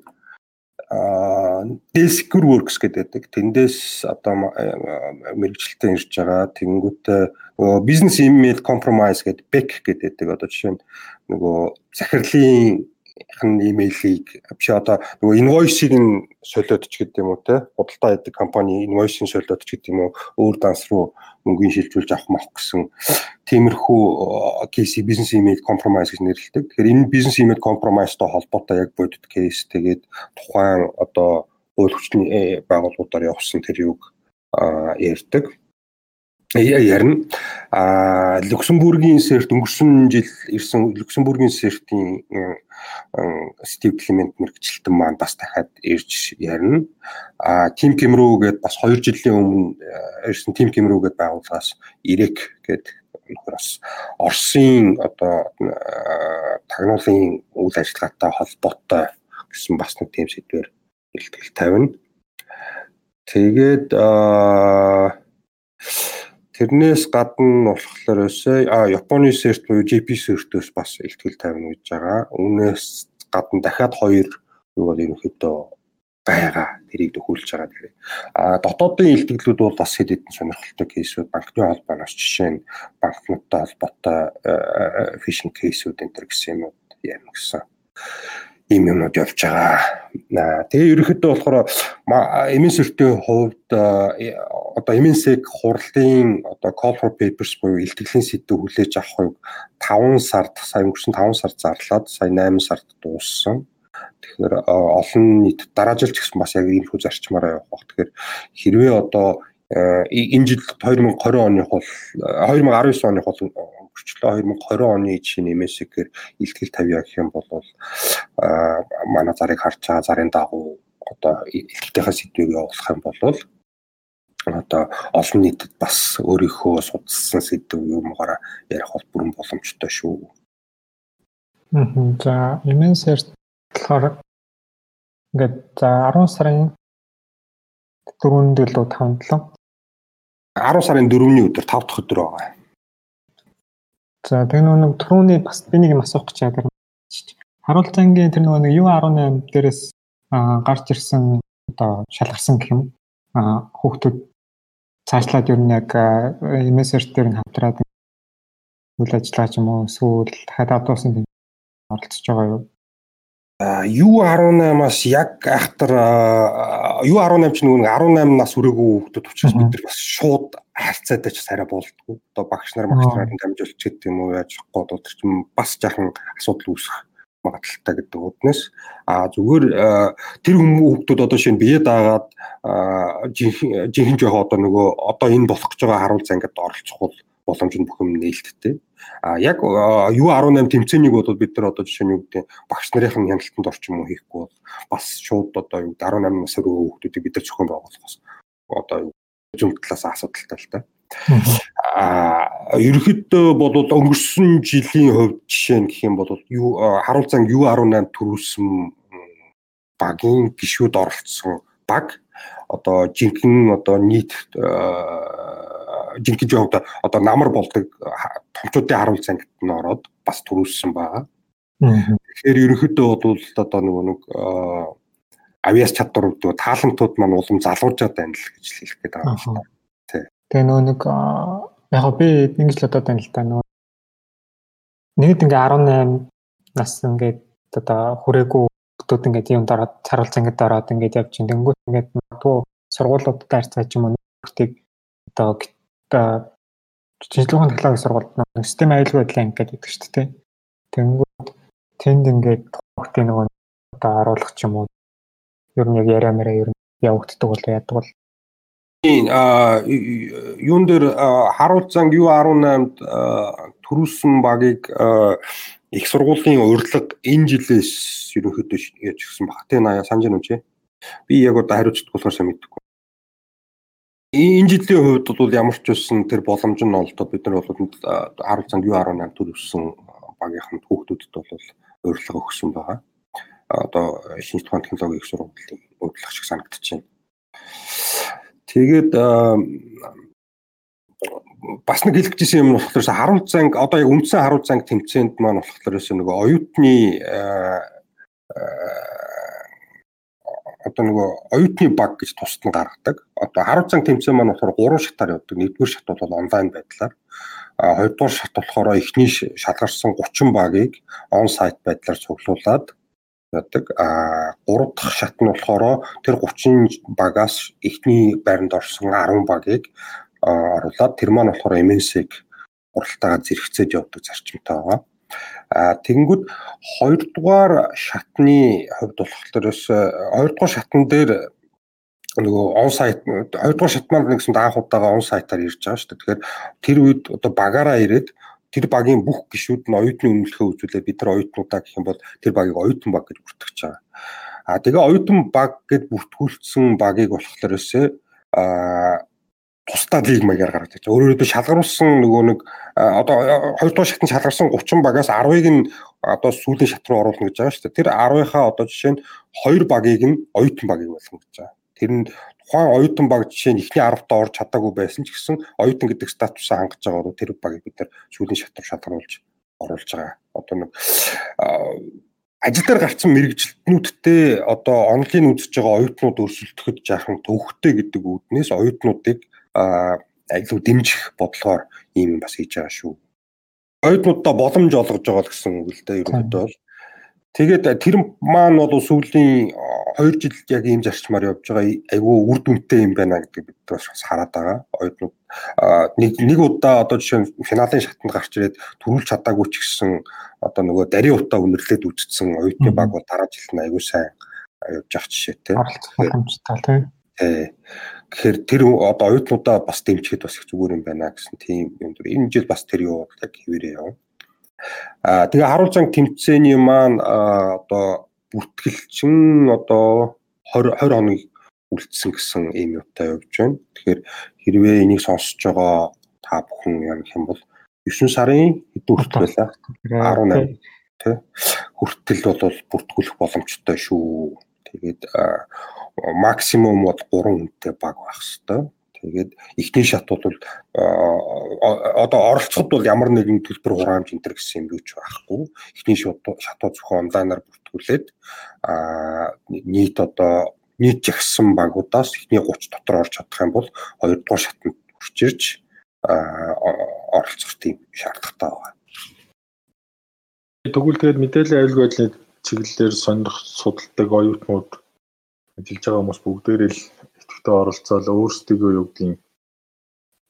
Descure Works гэдэг. Тэндээс одоо мэрэгчлэлтэй ирж байгаа. Тэнгүүтээ нөгөө бизнес email compromise гэдэг BEC гэдэг. Одоо жишээ нь нөгөө захирлын хэн имэйлийг биш одоо нөгөө инвойсыг нь солиод ч гэдэг юм уу те худалдаа яадаг компани инвойсыг солиод ч гэдэг юм уу өөр данс руу мөнгөний шилжүүлж авах мах гэсэн. Тиймэрхүү кейс бизнес имэйл компромайс гэж нэрлэдэг. Тэгэхээр энэ бизнес имэйл компромайстай холбоотой яг бодит кейс. Тэгээд тухайн одоо хууль хүчний э, байгууллагуудаар явсан тэр юг ярьдаг ярина. А Люксембургийн сэрт өнгөрсөн жил ирсэн Люксембургийн сертийн Стив Климент мэрэгчлэлтэн маань бас дахиад ирж ярина. А Тим Кемрүү гээд бас 2 жилийн өмнө ирсэн Тим Кемрүү гээд байгууллагаас Ирек гээд бас Оросын одоо тагнуулын үйл ажиллагаатай холбоотой гэсэн бас нэг тийм сэдвэр илтгэл тавина. Тэгээд аа Тэрнээс гадна болохоор а Японы серт буюу JP сертөөс бас ихтгэл тавина гэж байгаа. Үүнээс гадна дахиад хоёр юу бол ерөнхийдөө байгаа. Тэрийг төхөөлж байгаа тэгэхээр. А дотоодын илтгэлүүд бол бас хэд хэдэн сонирхолтой кейсүүд банкны холбооноос жишээ нь банкнуудтай холбоотой фишинг кейсүүд энэ төр гэсэн юмуд ярина гэсэн ийм юмнууд явж байгаа. Тэгээ ерөнхийдөө болохоор эмийн сөртийн хувьд одоо эминсэг хурлын одоо call for papers буюу илтгэлийн сэдв хүлээж авахыг 5 сард сая өнгөрсөн 5 сард зарлаад сая 8 сард дууссан. Тэгэхээр олон нийт дараа жил ч гэсэн бас яг энэ хүү зарчмаараа явах бах. Тэгэхээр хэрвээ одоо энэ жил 2020 оны хул 2019 оны хул өнгөрчлөө 2020 оны жишээ нэмээсгээр илтгэл тавья гэх юм бол а манай зарыг харж байгаа зарын дагуу одоо илтгэхээс сэдвийг явуулах юм бол одоо олон нийтэд бас өөрийнхөө судалсан сэдв юмгаараа ярих бол бүрэн боломжтой шүү. За, имэнсэр болохоор ингээд за 10 сарын 4-нд илүү 5-7 10 сарын 4-ний өдөр 5 дахь өдөр байгаа. За тэгээ нэг түрүүний бас би нэг юм асуух гэж байгаа. Харуулцангийн тэр нөгөө нэг U18 дээрээс гарч ирсэн одоо шалгарсан гэх юм. Хүүхдүүд цаашлаад ер нь яг MSR дээр нь хамтраад үйл ажиллагаа ч юм уу эсвэл дахиад авдуусан оролцож байгаа юу? U18-аас яг айхтар U18 ч нөгөө 18 нас хүрээгүй хүүхдүүд учраас бид нар бас шууд харьцаатай ч арай болдгоо. Одоо багш нар багш нарыг дамжуулж гэдэг юм уу яаж гоо тэр чинь бас жаахан асуудал үүсэх магадaltaй гэдэг үднэс а зүгээр тэр хүүхдүүд одоо шинэ бие даагаад жинхэнэ жоох одоо нөгөө одоо энэ болох гэж байгаа харуулцаа ингээд оролцох бол боломж нь бүх юм нээлттэй. А яг U18 тэмцээнийг бол бид нар одоо жишээ нь юу гэдэг багш нарын хяналтанд орчим уу хийхгүй бол бас шууд одоо юу 18 нас өрөө хүүхдүүдийг бид нар зохион байгуулахаас одоо зүүн талаас асуудалтай л та. А ерөнхийдөө бол өнгөрсөн жилийн хувьд жишээ нь гэх юм бол юу харуулцан U18 төрүүлсэн багийн гişүүд оролцсон баг одоо жинхэнэ одоо нийт жинхэнэ жоогт одоо намар болдог томчуудын харуулц ангид нь ороод бас төрүүлсэн байгаа. Тэгэхээр ерөнхийдөө бол одоо нөгөө нэг авиас чадвар гэдэг таалантууд маань улам залуужаад байна л гэж хэлэх гээд байгаа юм байна. Тий. Тэгээ нөгөө нэг яг би ингэж л одоо тань л та нөгөө нэгд ингээ 18 нас ингээд одоо хүрээгүй хүмүүс ингээд юм дараад харуулц ангид ороод ингээд явж ин тэнгуут ингээд магадгүй сургуулиудад харьцаа ч юм уу нөхөртийг одоо шинжилгээний технологийн сургуульд нэг систем аюулгүй байдлын анги гэдэг шүү дээ. Тэнгүүд тэнд ингээд хүүхдийн нөгөө одоо оруулах ч юм уу ер нь яг яриа мэрэ ер нь явагддаг бол яадаг бол а юун дээр харуулцанг U18-д төрүүлсэн багийг их сургуулийн урилга энэ жилээс ерөнхийдөө яаж гисэн баг. Тэ наяа санаж нүч. Би яг одоо хариуцдаг болохоор сайн мэдэхгүй энэ жилийн хувьд бол ямар ч үсэн тэр боломж нь олдоод бид нар бол харуул цанд U18 төрөвсөн багийнхан хүүхдүүдэд бол урилга өгсөн байгаа. Одоо шинжлэх ухааны технологийн их сургуулийн урилга шиг байна. Тэгээд бас нэг хэлэх гэсэн юм болохоор харуул цанг одоо яг үндсэн харуул цанг тэмцээнд маань болохоор нөгөө оюутны одоо нөгөө оюутны баг гэж тусад нь гаргадаг. Одоо харуул цанг тэмцээн маань болохоор гурван шатаар явдаг. Нэгдүгээр шат бол онлайн байдлаар. А хоёрдугаар шат болохоор эхний шалгарсан 30 багийг он сайт байдлаар цуглуулад яадаг. А гурав дахь шат нь болохоор тэр 30 багаас эхний байранд орсон 10 багийг оруулаад тэр маань болохоор MNC-г уралтаагаар зэрэгцээд явдаг зарчимтай байгаа. А тэгэнгүүт хоёрдугаар шатны хувьд болохоор хоёрдугаар шатн дээр нөгөө он сайт хоёрдугаар шат маань нэгсэн анх удаага он сайтаар ирж байгаа шүү дээ. Тэгэхээр тэр үед одоо багаараа ирээд тэр багийн бүх гишүүд нь оюутны үнэлгээ үзүүлээд бид нар оюутнуудаа гэх юм бол тэр багийг оюутан баг гэж бүртгэж байгаа. А тэгээ оюутан баг гэд бүртгүүлсэн багийг болохоор өсөө а тусдаа лиг маягаар гаргаж байгаа. Өөрөөр хэлбэл шалгаруулсан нөгөө нэг одоо хоёрдугаар шатнд шалгарсан 30 багаас 10-ыг нь одоо сүүлийн шат руу оруулна гэж байгаа шүү дээ. Тэр 10-ынхаа одоо жишээ нь 2 багийг нь оюутан багийг болгоно гэж байгаа. Тэр нь тухайн оюутан баг жишээ нь эхний 10-т орж чадаагүй байсан ч гэсэн оюутан гэдэг статусаа хангаж байгаа бол тэр багийг бид нар сүүлийн шат руу шалгаруулж оруулж байгаа. Одоо нэг ажил дээр гарсан мэрэгжилтнүүдтэй одоо онлайн үзэж байгаа оюутнууд өрсөлдөхөд жаахан төвхтэй гэдэг үүднээс оюутнуудыг илүү дэмжих бодлогоор ийм бас хийж байгаа шүү. Оюутнуудаа боломж олгож байгаа л гэсэн үг л дээ ерөнхийдөө бол. Тэгээд тэр маань бол сүүлийн 2 жил яг ийм зарчмаар явж байгаа айгүй үр дүнтэй юм байна гэдэг бид бас хараад байгаа. Оюутнууд нэг нэг удаа одоо жишээ нь финалийн шатанд гарч ирээд төрүүлж чадаагүй ч гэсэн одоо нөгөө дарийн утаа үнэрлээд үжигдсэн оюутны баг бол дараа жилд нь айгүй сайн явж явах жишээтэй. Боломжтой тийм. Тэгэхээр тэр одоо оюутнуудаа бас дэмжихэд бас их зүгээр юм байна гэсэн тийм юм дөр. Энэ жил бас тэр юу яг хэвээрээ яв. Аа тэгээ харуулцанг тэмцээний маань одоо бүртгэлчин одоо 20 20 хоног үлдсэн гэсэн ийм юутай явж байна. Тэгэхээр хэрвээ энийг сонсож байгаа та бүхэн яг юм бол 9 сарын хэдэн хүртэл байлаа? 18 тий. Хүртэл бол бүртгүүлэх боломжтой шүү. Тэгээд максимум бол 3 хүнтэй баг байх хэвээр. Тэгээд эхний шат бол одоо оролцоход бол ямар нэгэн төлбөр хураамж энэ төр гэсэн юм юу ч байхгүй. Эхний шатууд зөвхөн онлайнаар бүртгүүлээд нийт одоо нийт жагсан багуудаас эхний 30 дотор орж чадах юм бол 2 дугаар шатанд хүрч ирж оролцох тийм шаардлагатай байна. Тэгвэл тэгээд мэдээллийн аюулгүй байдлын чиглэлээр сонирх судалдаг оюутнууд ажиллаж байгаа хүмүүс бүгдээрээ л идэвхтэй оролцоод өөрсдөө юу гэдгийг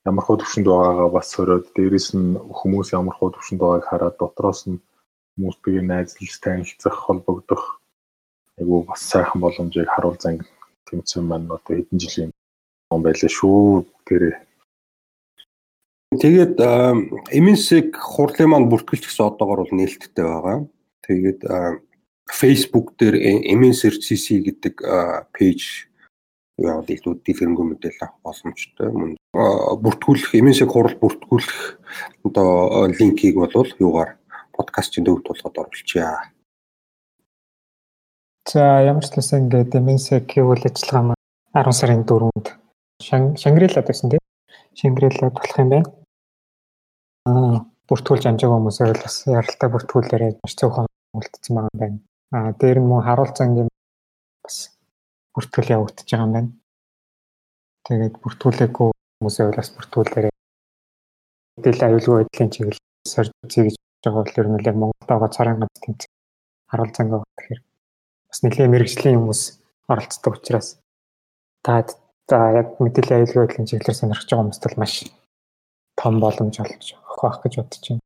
ямар хөө төвшөнд байгаагаа бас хориод дээрэс нь хүмүүс ямар хөө төвшөнд байгааг хараад дотроос нь хүмүүстэйгээ найзлж танилцах холбогдох айгу бас сайхан боломжийг харуул занг тэмцэн маань одоо хэдэн жилийн юм байлаа шүү гэрээ Тэгээд эмэнсэг хурлын маань бүртгэлч гэсэн одоогор бол нээлттэй байгаа. Тэгээд Facebook дээр эмэнсэр CC гэдэг пэйж яавал илүү дэлгэрэнгүй мэдээлэл авах боломжтой. Мөн бүртгүүлэх эмэнсэг хурал бүртгүүлэх одоо линкийг бол юугаар подкастын төвд болгоод оруулчихъя. За ямар ч талаас ингээд эмэнсэг үйл ажиллагаа маань 10 сарын 4-нд Шангрилад байсан тийм Шангрилад болох юм байна Аа бүртгүүлж амжаагүй хүмүүсээр л бас яралтай бүртгүүлээрээ маш цөөхөн үлдсэн байгаа юм байна. Аа дээр нь мөн харуулцангийн бас бүртгэл явагдаж байгаа юм байна. Тэгээд бүртгүүлээгүй хүмүүсээ бас бүртгүүлээрээ мэдээлэл аюулгүй байдлын чиглэл сорж үзье гэж байгаа бол ер нь яг Монголд байгаа царайн ганц тэмцээн харуулцанг байгаа тэгэхээр бас нэлээд мэрэгжлийн хүмүүс оролцдог учраас та за яг мэдээллийн аюулгүй байдлын чиглэлээр сонирхож байгаа хүмүүст бол маш том боломж олж авах гэж бодож байна.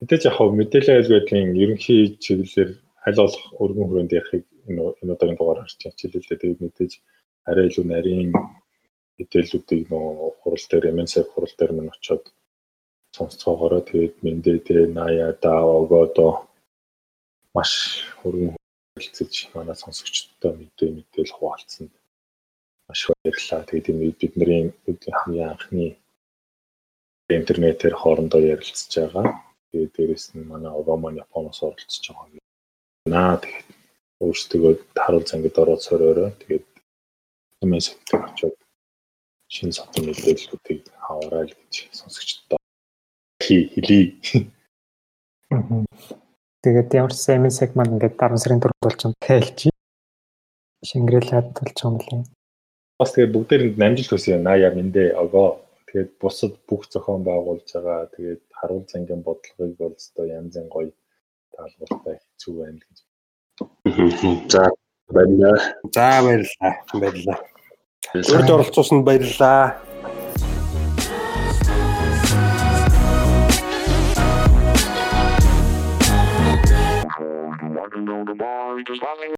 Мэдээж яг хав мэдээлэл айл байдлын ерөнхий чиглэлээр аль болох өргөн хүрээнд ярихыг энэ энэ удаагийн дугаар харж хичээлээ. Тэгээд мэдээж арай илүү нарийн мэдээллүүдийг нөө хурал дээр MNC хурал дээр мань очиод сонсцоогоороо тэгээд мэндээ тэ 80 да огодо маш өргөн хэлцэж манай сонсогчдод мэдээ мэдээл хуваалцсан маш баярлалаа. Тэгээд бидний хамгийн анхны интернетээр хоорондоо ярилцж байгаа. Тэгээд дээрэс нь манай Обаман Японоос оролцож байгаа. Наа тэгээд өөрсдөө харуул зангид ороод сороорой. Тэгээд MS sektor очоод шинэ сатан мэдээллүүдийг аваарай гэж сонсогчдод хэлий. Тэгээд ямар ч MS seg маань ингээд 10 сарын 4-нд болж байгаа тайлж Шингрэлад болж юм лээ. Бас тэгээд бүгдээрэнд намжилт хүсье. Наяа мэндэ огоо Тэгээд бусад бүх зохион байгуулж байгаа тэгээд харуул зангийн бодлогыг бол өстой янзын гоё таалбартай хэцүү байна гэж. За баярлалаа. За баярлалаа. Баярлалаа. Урд оролцуулсанд баярлалаа. Just